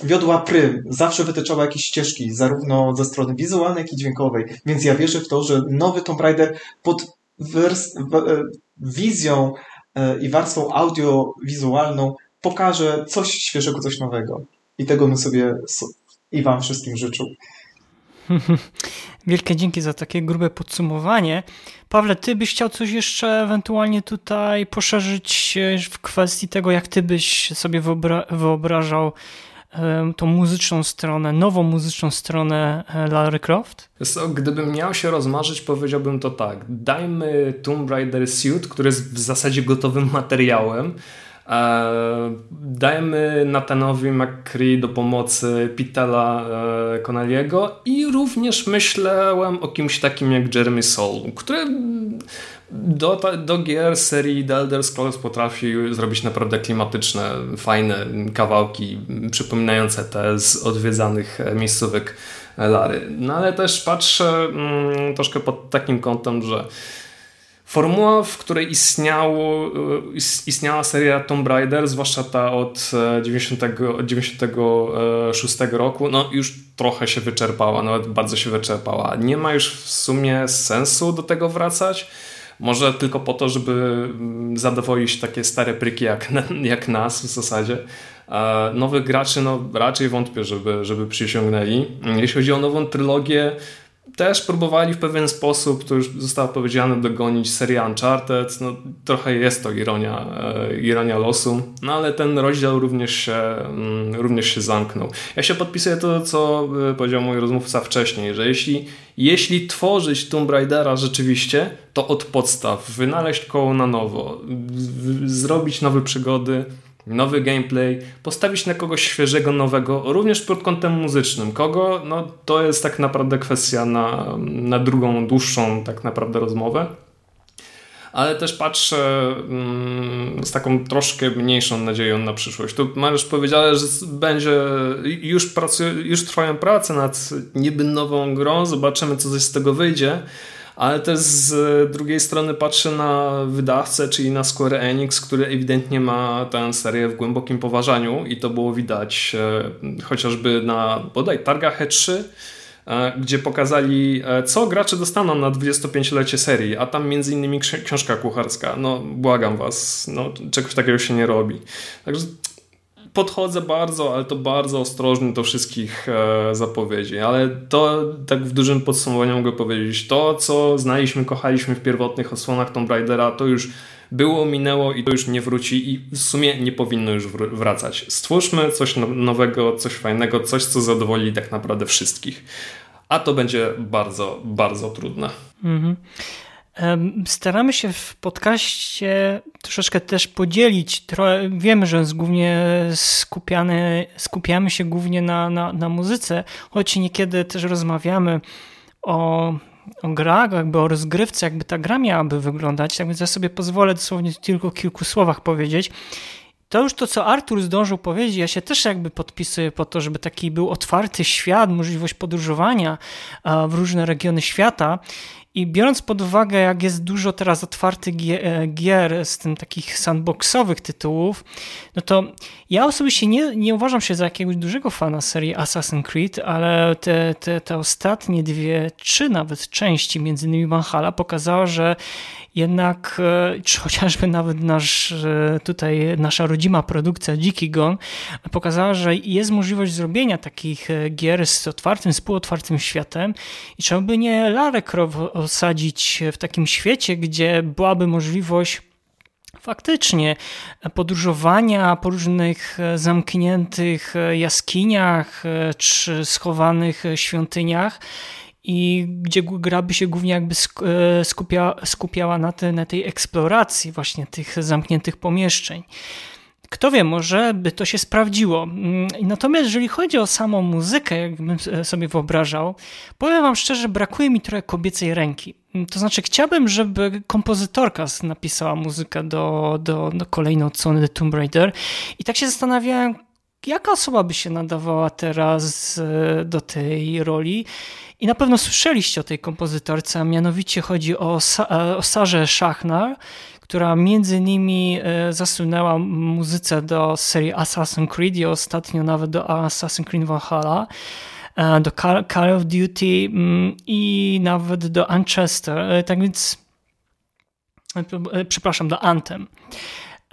wiodła prym, zawsze wytyczała jakieś ścieżki, zarówno ze strony wizualnej, jak i dźwiękowej. Więc ja wierzę w to, że nowy Tomb Raider pod wizją i warstwą audiowizualną pokaże coś świeżego, coś nowego. I tego my sobie i Wam wszystkim życzył. <laughs> Wielkie dzięki za takie grube podsumowanie. Pawle, ty byś chciał coś jeszcze ewentualnie tutaj poszerzyć w kwestii tego, jak ty byś sobie wyobra wyobrażał tą muzyczną stronę, nową muzyczną stronę e, Larry Croft? So, gdybym miał się rozmarzyć, powiedziałbym to tak. Dajmy Tomb Raider Suit, który jest w zasadzie gotowym materiałem, E, dajemy Nathanowi McCree do pomocy Pitela e, Connelliego i również myślałem o kimś takim jak Jeremy Soule, który do, do gier serii The Elder Scrolls potrafi zrobić naprawdę klimatyczne, fajne kawałki przypominające te z odwiedzanych miejscówek Lary. No ale też patrzę mm, troszkę pod takim kątem, że Formuła, w której istniało, e, istniała seria Tomb Raider, zwłaszcza ta od 90, e, 96 roku, no już trochę się wyczerpała, nawet bardzo się wyczerpała. Nie ma już w sumie sensu do tego wracać. Może tylko po to, żeby mm, zadowolić takie stare pryki jak, <laughs> jak nas w zasadzie. Nowych graczy no, raczej wątpię, żeby, żeby przysiągnęli. Jeśli chodzi o nową trylogię, też próbowali w pewien sposób, to już zostało powiedziane, dogonić serię Uncharted. No, trochę jest to ironia, e, ironia losu, no ale ten rozdział również się, mm, również się zamknął. Ja się podpisuję to, co e, powiedział mój rozmówca wcześniej, że jeśli, jeśli tworzyć Tomb Raidera rzeczywiście, to od podstaw, wynaleźć koło na nowo, zrobić nowe przygody, nowy gameplay, postawić na kogoś świeżego, nowego, również pod kątem muzycznym. Kogo? No to jest tak naprawdę kwestia na, na drugą, dłuższą tak naprawdę rozmowę. Ale też patrzę mm, z taką troszkę mniejszą nadzieją na przyszłość. Tu Mariusz powiedział, że będzie, już, pracuje, już trwają prace nad niby nową grą, zobaczymy co z tego wyjdzie ale też z drugiej strony patrzę na wydawcę, czyli na Square Enix, który ewidentnie ma tę serię w głębokim poważaniu i to było widać e, chociażby na bodaj targach E3, e, gdzie pokazali, e, co gracze dostaną na 25-lecie serii, a tam między innymi książka kucharska. No, błagam was, no, czegoś takiego się nie robi. Także podchodzę bardzo, ale to bardzo ostrożnie do wszystkich e, zapowiedzi, ale to tak w dużym podsumowaniu mogę powiedzieć, to co znaliśmy, kochaliśmy w pierwotnych osłonach Tomb Raidera, to już było, minęło i to już nie wróci i w sumie nie powinno już wracać. Stwórzmy coś no, nowego, coś fajnego, coś co zadowoli tak naprawdę wszystkich. A to będzie bardzo, bardzo trudne. Mhm. Staramy się w podcaście troszeczkę też podzielić. Wiemy, że głównie skupiany, skupiamy się głównie na, na, na muzyce, choć niekiedy też rozmawiamy o, o grach, jakby o rozgrywce, jakby ta gra miałaby wyglądać. Tak więc ja sobie pozwolę dosłownie tylko kilku słowach powiedzieć. To już to, co Artur zdążył powiedzieć, ja się też jakby podpisuję po to, żeby taki był otwarty świat, możliwość podróżowania w różne regiony świata. I biorąc pod uwagę, jak jest dużo teraz otwartych e, gier z tym takich sandboxowych tytułów, no to ja osobiście nie, nie uważam się za jakiegoś dużego fana serii Assassin's Creed, ale te, te, te ostatnie dwie, trzy nawet części, między innymi Valhalla, pokazała, że jednak, e, czy chociażby nawet nasz, e, tutaj nasza rodzima produkcja Dziki Gon pokazała, że jest możliwość zrobienia takich e, gier z otwartym, współotwartym światem i trzeba by nie Lara Croft osadzić w takim świecie, gdzie byłaby możliwość faktycznie podróżowania po różnych zamkniętych jaskiniach czy schowanych świątyniach i gdzie gra by się głównie jakby e, skupia, skupiała na, te, na tej eksploracji właśnie tych zamkniętych pomieszczeń. kto wie, może by to się sprawdziło. Mm, natomiast jeżeli chodzi o samą muzykę, jakbym sobie wyobrażał, powiem wam szczerze, brakuje mi trochę kobiecej ręki. Mm, to znaczy, chciałbym, żeby kompozytorka napisała muzykę do, do, do kolejnej odsłony The Tomb Raider i tak się zastanawiałem, jaka osoba by się nadawała teraz e, do tej roli. I na pewno słyszeliście o tej kompozytorce, a mianowicie chodzi o, e, o Sarze Szachnar, która między innymi e, zasunęła muzyce do serii Assassin's Creed i ostatnio nawet do Assassin's Creed Valhalla, do Call of Duty mm, i nawet do Unchester. Tak więc, przepraszam, do Anthem.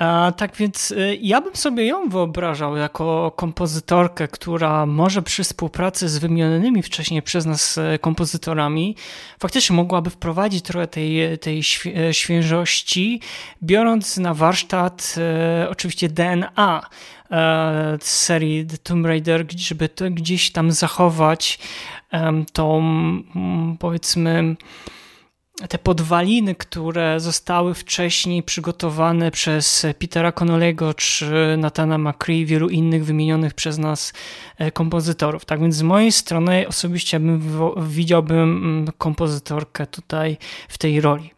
A, tak więc y, ja bym sobie ją wyobrażał jako kompozytorkę, która może przy współpracy z wymienionymi wcześniej przez nas y, kompozytorami faktycznie mogłaby wprowadzić trochę tej, tej y, świeżości, biorąc na warsztat e, oczywiście DNA e, serii The Tomb Raider, żeby to gdzieś tam zachować e, tą powiedzmy te podwaliny, które zostały wcześniej przygotowane przez Petera Connolly'ego czy Natana McCree wielu innych wymienionych przez nas e, kompozytorów. Tak więc z mojej strony osobiście bym widziałbym mm, kompozytorkę tutaj w tej roli.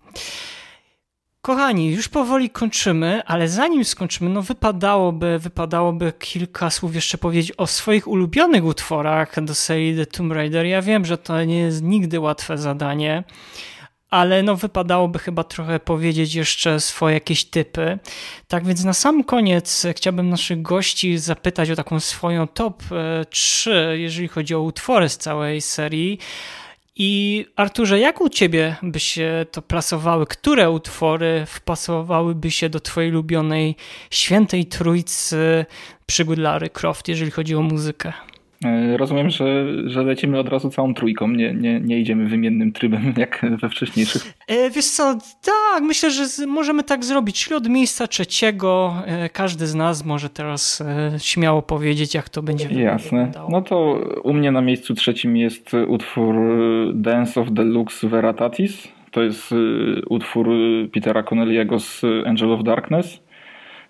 Kochani, już powoli kończymy, ale zanim skończymy, no wypadałoby, wypadałoby kilka słów jeszcze powiedzieć o swoich ulubionych utworach do serii The Tomb Raider. Ja wiem, że to nie jest nigdy łatwe zadanie ale no wypadałoby chyba trochę powiedzieć jeszcze swoje jakieś typy. Tak więc na sam koniec chciałbym naszych gości zapytać o taką swoją top 3, e, jeżeli chodzi o utwory z całej serii. I Arturze, jak u ciebie by się to plasowały? Które utwory wpasowałyby się do twojej ulubionej świętej trójcy przygód Lary Croft, jeżeli chodzi o muzykę? E, rozumiem, że, że lecimy od razu całą trójką, nie, nie, nie idziemy wymiennym trybem <laughs> jak we wcześniejszych. E, wiesz co, tak, myślę, że możemy tak zrobić. Czyli od miejsca trzeciego e, każdy z nas może teraz śmiało powiedzieć, jak to będzie Jasne. Wyglądało. No to u mnie na miejscu trzecim jest utwór Dance of the Lux Veritatis. To jest utwór Petera Connelly'ego z Angel of Darkness.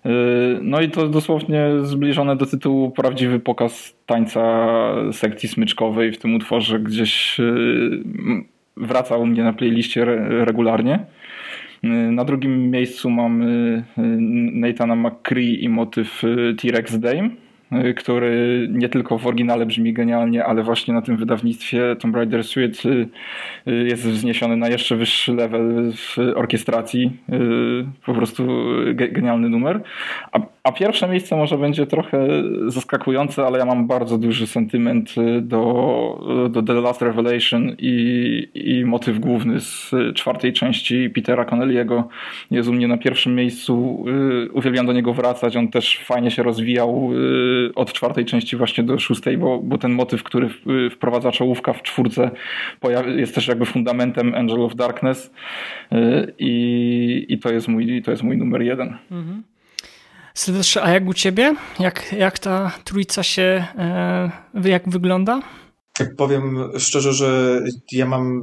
Yy, no i to dosłownie zbliżone do tytułu prawdziwy pokaz tańca sekcji smyczkowej w tym utworze gdzieś yy, wraca u mnie na playliście regularnie. Yy, na drugim miejscu mamy Nathana McCree i motyw T-Rex Dame. Y, który nie tylko w oryginale brzmi genialnie, ale właśnie na tym wydawnictwie Tomb Raider Suite y, y, jest wzniesiony na jeszcze wyższy level w orkiestracji. Po prostu genialny numer. A, a pierwsze miejsce może będzie trochę zaskakujące, ale ja mam bardzo duży sentyment do, do The Last Revelation i, i motyw główny z czwartej części Petera Connelly'ego jest u mnie na pierwszym miejscu. Uwielbiam do niego wracać. On też fajnie się rozwijał od czwartej części właśnie do szóstej, bo, bo ten motyw, który wprowadza czołówka w czwórce jest też jakby fundamentem Angel of Darkness y, i, i to, jest mój, to jest mój numer jeden. Mhm. Sylwestrze, a jak u ciebie? Jak, jak ta trójca się, e, jak wygląda? Powiem szczerze, że ja mam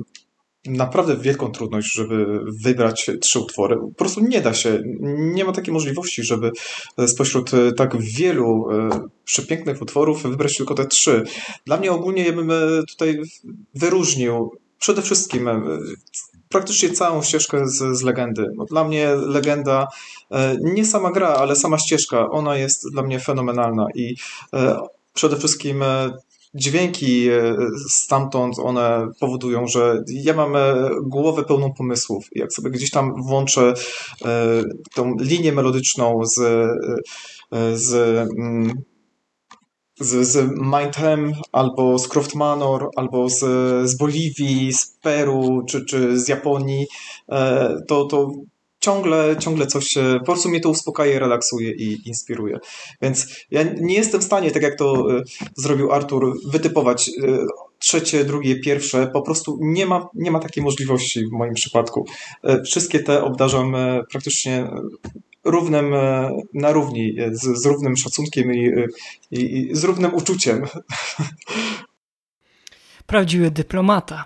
naprawdę wielką trudność, żeby wybrać trzy utwory. Po prostu nie da się. Nie ma takiej możliwości, żeby spośród tak wielu e, przepięknych utworów wybrać tylko te trzy. Dla mnie ogólnie ja bym e, tutaj wyróżnił przede wszystkim praktycznie całą ścieżkę z, z legendy. Dla mnie legenda, nie sama gra, ale sama ścieżka, ona jest dla mnie fenomenalna i przede wszystkim dźwięki e, stamtąd, one powodują, że ja mam e, głowę pełną pomysłów. Jak sobie gdzieś tam włączę e, tą linię melodyczną z, z mm, z, z Mindhem, albo z Croft Manor, albo z, z Boliwii, z Peru, czy, czy z Japonii, to, to ciągle, ciągle coś, po prostu mnie to uspokaja, relaksuje i inspiruje. Więc ja nie jestem w stanie, tak jak to e, zrobił Artur, wytypować e, trzecie, drugie, pierwsze. Po prostu nie ma, nie ma takiej możliwości w moim przypadku. E, wszystkie te obdarzam praktycznie równym, na równi, z, z równym szacunkiem i, i, i z równym uczuciem. Prawdziwy dyplomata.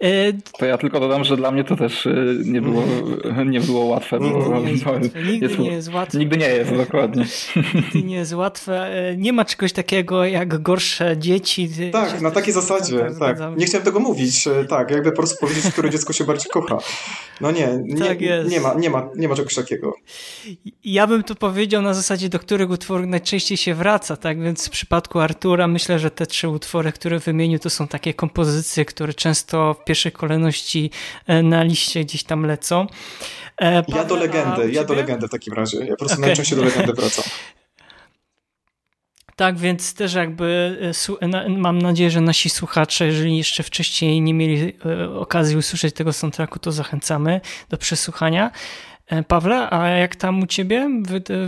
E, to ja tylko dodam, że dla mnie to też e, nie było, <laughs> nie było łatwe. Nigdy nie <laughs> jest łatwe. Nigdy jest, nie jest łatwe. Nigdy nie jest, dokładnie. <laughs> Nigdy nie jest łatwe. Nie ma czegoś takiego jak gorsze dzieci. Tak, na takiej zasadzie. Tak. Nie chciałem tego mówić. Tak, jakby po prostu powiedzieć, które dziecko się bardziej kocha. No nie, nie, tak nie, ma, nie, ma, nie ma czegoś takiego. Ja bym tu powiedział na zasadzie, do których utworów najczęściej się wraca, tak? Więc w przypadku Artura myślę, że te trzy utwory, które wymienił, to są takie kompozycje, które często w pierwszej kolejności e, na liście gdzieś tam lecą. E, ja do legendy, ja do legendy w takim razie. Ja po prostu okay. najczęściej do legendy wracam. <laughs> Tak, więc też jakby e, mam nadzieję, że nasi słuchacze, jeżeli jeszcze wcześniej nie mieli okazji usłyszeć tego soundtracku, to zachęcamy do przesłuchania. Pawle, a jak tam u ciebie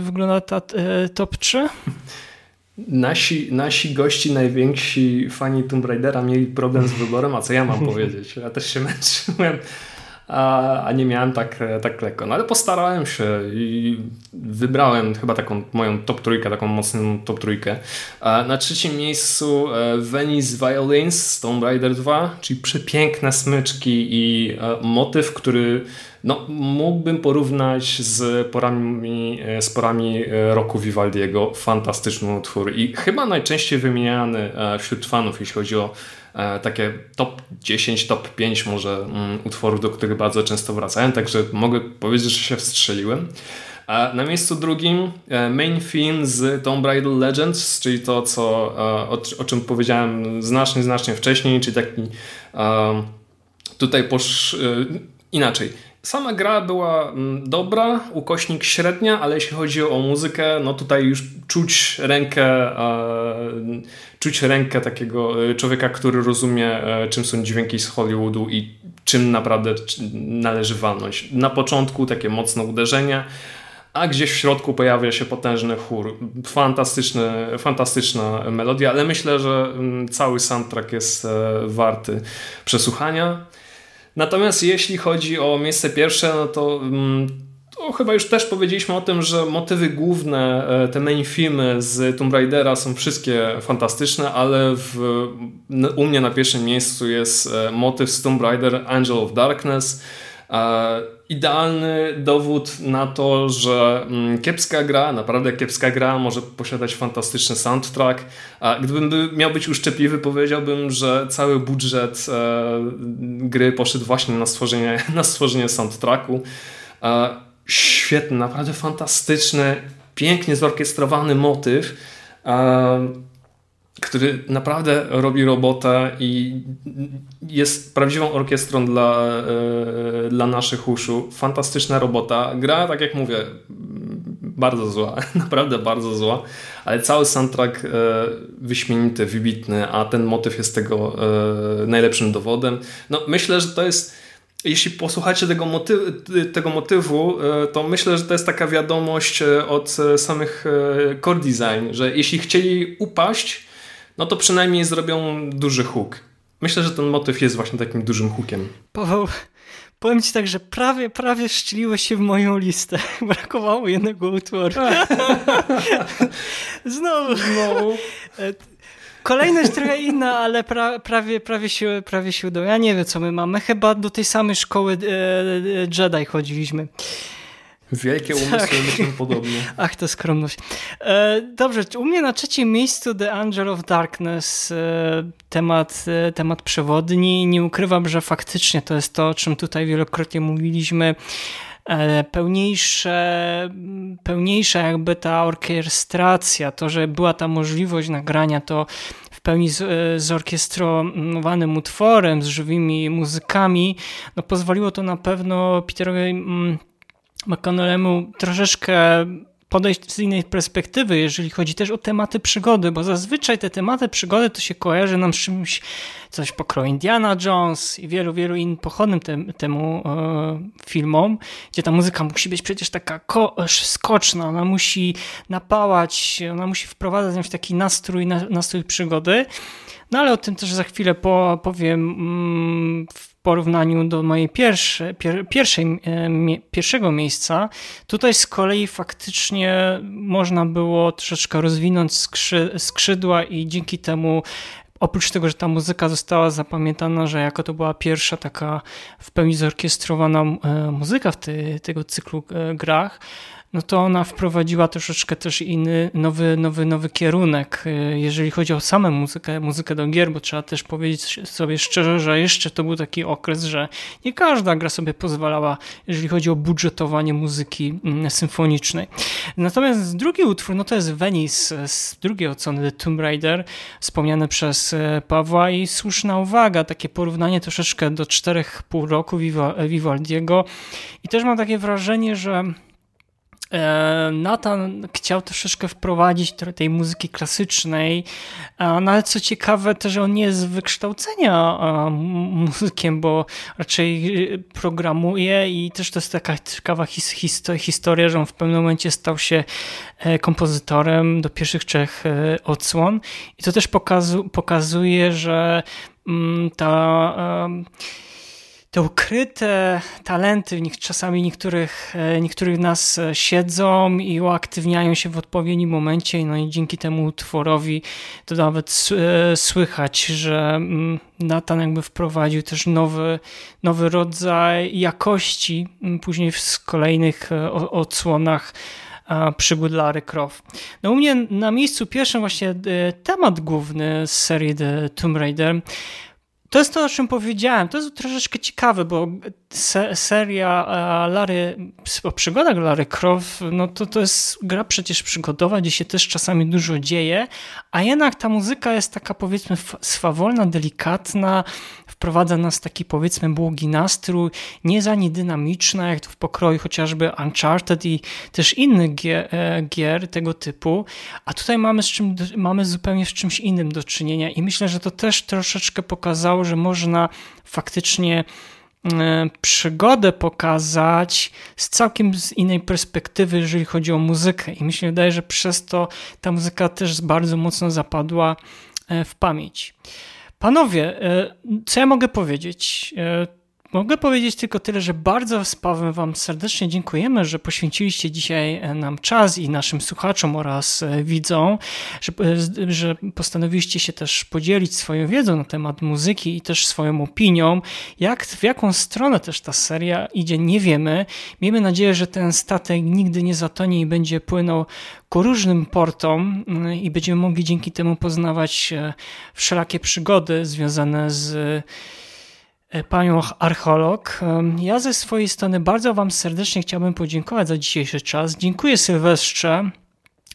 wygląda ta top 3? <laughs> Nasi, nasi gości, najwięksi fani Tomb Raidera mieli problem z wyborem, a co ja mam powiedzieć? Ja też się męczyłem, a, a nie miałem tak, tak lekko. No ale postarałem się i wybrałem chyba taką moją top trójkę, taką mocną top trójkę. Na trzecim miejscu e, Venice Violins z Tomb Raider 2, czyli przepiękne smyczki i e, motyw, który no, mógłbym porównać z porami, e, z porami roku Vivaldiego. Fantastyczny utwór i chyba najczęściej wymieniany wśród fanów, jeśli chodzi o takie top 10, top 5 może mm, utworów, do których bardzo często wracają, także mogę powiedzieć, że się wstrzeliłem. Na miejscu drugim main theme z Tomb Raider Legends, czyli to, co, o, o czym powiedziałem znacznie, znacznie wcześniej, czyli taki tutaj posz... inaczej Sama gra była mm, dobra, ukośnik średnia, ale jeśli chodzi o muzykę, no tutaj już czuć rękę, e, czuć rękę takiego e, człowieka, który rozumie, e, czym są dźwięki z Hollywoodu i czym naprawdę należy walnąć. Na początku takie mocne uderzenia, a gdzieś w środku pojawia się potężny chór. Fantastyczny, fantastyczna melodia, ale myślę, że mm, cały soundtrack jest warty przesłuchania. Natomiast jeśli chodzi o miejsce pierwsze, no to, mm, to chyba już też powiedzieliśmy o tym, że motywy główne, e, te main filmy z Tomb Raidera są wszystkie fantastyczne, ale w, u mnie na pierwszym miejscu jest e, motyw z Tomb Raider Angel of Darkness. E, idealny dowód na to, że mm, kiepska gra, naprawdę kiepska gra może posiadać fantastyczny soundtrack. Gdybym miał być uszczypliwy, powiedziałbym, że cały budżet e, gry poszedł właśnie na stworzenie, <laughs> na stworzenie soundtracku. E, świetny, naprawdę fantastyczny, pięknie zorkiestrowany motyw który naprawdę robi robotę i jest prawdziwą orkiestrą dla, e, dla naszych uszu. Fantastyczna robota. Gra, tak jak mówię, bardzo zła, <laughs> naprawdę bardzo zła, ale cały soundtrack e, wyśmienity, wybitny, a ten motyw jest tego e, najlepszym dowodem. No, myślę, że to jest jeśli posłuchacie tego, tego motywu, to myślę, że to jest taka wiadomość od samych core design, że jeśli chcieli upaść, no to przynajmniej zrobią duży huk. Myślę, że ten motyw jest właśnie takim dużym hukiem. Paweł, powiem ci tak, że prawie, prawie szczeliłeś się w moją listę. <laughs> Brakowało jednego utworu. <laughs> Znowu. Znowu. Kolejność trochę inna, ale pra, prawie, prawie, się, prawie się udało. Ja nie wiem, co my mamy. Chyba do tej samej szkoły e, e Jedi chodziliśmy. Wielkie umysły tak. myślą podobnie. <laughs> Ach, to skromność. E, dobrze, u mnie na trzecim miejscu The Angel of Darkness, e, temat, e, temat przewodni. Nie ukrywam, że faktycznie to jest to, o czym tutaj wielokrotnie mówiliśmy. E, pełniejsze, pełniejsza jakby ta orkiestracja, to, że była ta możliwość nagrania, to w pełni z, e, zorkiestrowanym utworem, z żywymi muzykami, no pozwoliło to na pewno Peterowi mm, McConnellemu troszeczkę podejść z innej perspektywy, jeżeli chodzi też o tematy przygody, bo zazwyczaj te tematy przygody to się kojarzy nam z czymś, coś pokroju Indiana Jones i wielu, wielu innym pochodnym te, temu e, filmom, gdzie ta muzyka musi być przecież taka skoczna, ona musi napałać, ona musi wprowadzać w taki nastrój, nastrój przygody. No ale o tym też za chwilę po, powiem mm, porównaniu do mojej pierwsze, pier, pierwszej, e, pierwszego miejsca. Tutaj z kolei faktycznie można było troszeczkę rozwinąć skrzy, skrzydła i dzięki temu oprócz tego, że ta muzyka została zapamiętana, że jako to była pierwsza taka w pełni zorkiestrowana muzyka w ty, tego cyklu grach, no to ona wprowadziła troszeczkę też inny, nowy, nowy, nowy kierunek, y, jeżeli chodzi o samą muzykę, muzykę do gier, bo trzeba też powiedzieć sobie szczerze, że jeszcze to był taki okres, że nie każda gra sobie pozwalała, jeżeli chodzi o budżetowanie muzyki mm, symfonicznej. Natomiast drugi utwór, no to jest Venice z drugiej The Tomb Raider, wspomniane przez e, Pawła i słuszna uwaga, takie porównanie troszeczkę do czterech pół roku Vivaldiego i też mam takie wrażenie, że E, Nathan chciał troszeczkę wprowadzić tej muzyki klasycznej, no ale co ciekawe też on nie jest z wykształcenia muzykiem, bo raczej y, programuje i też to jest taka ciekawa historia, że on w pewnym momencie stał się e, kompozytorem do pierwszych trzech e, odsłon. I to też pokazuje, że mm, ta te ukryte talenty czasami niektórych, e, niektórych nas e, siedzą i uaktywniają się w odpowiednim momencie, no i dzięki temu utworowi to nawet e, słychać, że mm, Nathan jakby wprowadził też nowy, nowy rodzaj jakości później w kolejnych odsłonach przygód Larry Croft. No u mnie na miejscu pierwszym właśnie temat główny z serii The Tomb Raider to jest to, o czym powiedziałem. To jest troszeczkę ciekawe, bo se seria Larry, o przygodach Larry Croft, no to, to jest gra przecież przygodowa, gdzie się też czasami dużo dzieje, a jednak ta muzyka jest taka powiedzmy swawolna, delikatna, wprowadza nas taki powiedzmy błogi nastrój, nie za nie dynamiczna, jak to w pokroju chociażby Uncharted i też innych gier, e, gier tego typu, a tutaj mamy, z czym, mamy zupełnie z czymś innym do czynienia i myślę, że to też troszeczkę pokazało, że można faktycznie e, przygodę pokazać z całkiem z innej perspektywy, jeżeli chodzi o muzykę. I myślę, wydaje, że przez to ta muzyka też bardzo mocno zapadła e, w pamięć. Panowie, e, co ja mogę powiedzieć? E, mogę powiedzieć tylko tyle, że bardzo z Pawłem Wam serdecznie dziękujemy, że poświęciliście dzisiaj e, nam czas i naszym słuchaczom oraz widzom, że, że postanowiliście się też podzielić swoją wiedzą na temat muzyki i też swoją opinią. Jak, w jaką stronę też ta seria idzie, nie wiemy. Miejmy nadzieję, że ten statek nigdy nie zatonie i będzie płynął ku różnym portom mm, i będziemy mogli dzięki temu poznawać e, wszelakie przygody związane z e, panią archeolog. Ja ze swojej strony bardzo Wam serdecznie chciałbym podziękować za dzisiejszy czas. Dziękuję Sylwestrze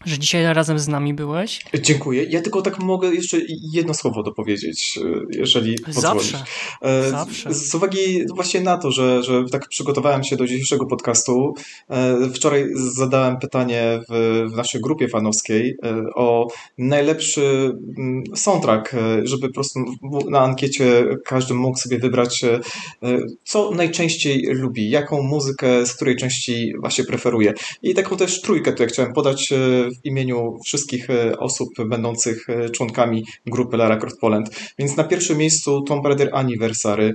że dzisiaj razem z nami byłeś. Dziękuję. Ja tylko tak mogę jeszcze jedno słowo dopowiedzieć, e, jeżeli pozwolisz. Zawsze. E, Zawsze. Z uwagi właśnie na to, że, że tak przygotowałem się do dzisiejszego podcastu, e, wczoraj zadałem pytanie w, w naszej grupie fanowskiej o najlepszy mm, soundtrack, żeby po prostu na ankiecie każdy mógł sobie wybrać, co najczęściej lubi, jaką muzykę, z której części właśnie preferuje. I taką też trójkę tutaj chciałem podać w imieniu wszystkich e, osób będących e, członkami grupy Lara Croft Poland. Więc na pierwszym miejscu Tomb Raider Anniversary,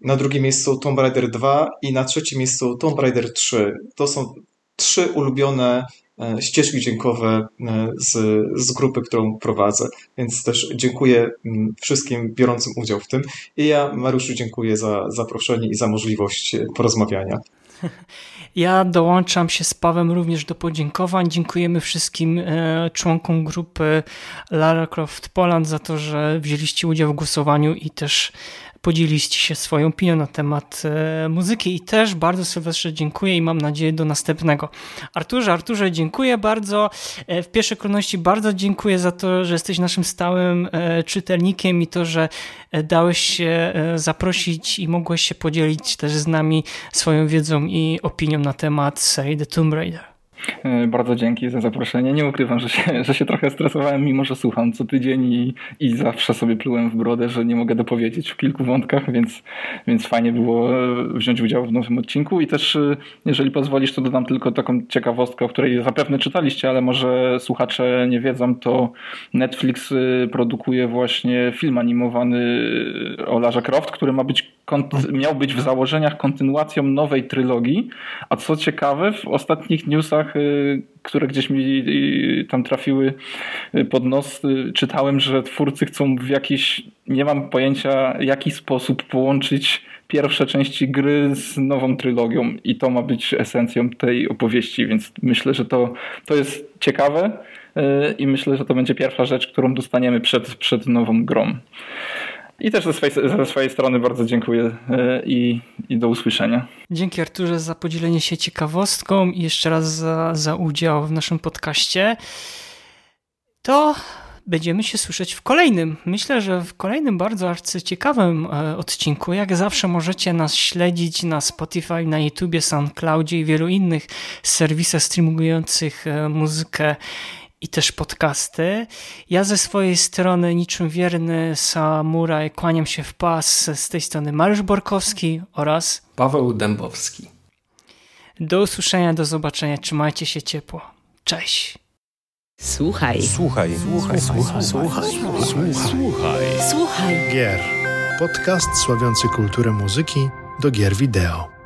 na drugim miejscu Tomb Raider 2 i na trzecim miejscu Tomb Raider 3. To są trzy ulubione e, ścieżki dźwiękowe z, z grupy, którą prowadzę. Więc też dziękuję mm, wszystkim biorącym udział w tym. I ja, Mariuszu, dziękuję za zaproszenie i za możliwość porozmawiania. Ja dołączam się z Pawem również do podziękowań. Dziękujemy wszystkim e, członkom grupy Lara Croft Poland za to, że wzięliście udział w głosowaniu i też podzieliście się swoją opinią na temat e, muzyki i też bardzo Sylwestrze dziękuję i mam nadzieję do następnego. Arturze, Arturze, dziękuję bardzo. E, w pierwszej kolejności bardzo dziękuję za to, że jesteś naszym stałym e, czytelnikiem i to, że dałeś się zaprosić i mogłeś się podzielić też z nami swoją wiedzą i opinią na temat serii The Tomb Raider. E, bardzo dzięki za zaproszenie. Nie ukrywam, że się, że się trochę stresowałem, mimo że słucham co tydzień i, i zawsze sobie plułem w brodę, że nie mogę dopowiedzieć w kilku wątkach, więc, więc fajnie było e, wziąć udział w nowym odcinku. I też, e, jeżeli pozwolisz, to dodam tylko taką ciekawostkę, o której zapewne czytaliście, ale może słuchacze nie wiedzą, to Netflix produkuje właśnie film animowany o Larze Croft, który ma być miał być w założeniach kontynuacją nowej trylogii, a co ciekawe, w ostatnich newsach, y, które gdzieś mi y, tam trafiły y, pod nos, czytałem, że twórcy chcą w jakiś, nie mam pojęcia, jaki sposób połączyć pierwsze części gry z nową trylogią i to ma być esencją tej opowieści, więc myślę, że to, to jest ciekawe i myślę, że to będzie pierwsza rzecz, którą dostaniemy przed, przed nową grą. I też ze swojej, ze swojej strony bardzo dziękuję e, i, i do usłyszenia. Dzięki Arturze za podzielenie się ciekawostką i jeszcze raz za, za udział w naszym podcaście. To będziemy się słyszeć w kolejnym. Myślę, że w kolejnym bardzo arcyciekawym e, odcinku. Jak zawsze możecie nas śledzić na Spotify, na YouTubie, SoundCloudzie i wielu innych serwisach streamujących e, muzykę i też podcasty. Ja ze swojej strony, niczym wierny samuraj, kłaniam się w pas. Z tej strony Mariusz Borkowski oraz Paweł Dębowski. Do usłyszenia, do zobaczenia. Trzymajcie się ciepło. Cześć. Słuchaj. Słuchaj. Słuchaj. Słuchaj. Słuchaj. Słuchaj. Słuchaj. Słuchaj. Gier. Podcast sławiący kulturę muzyki do gier wideo.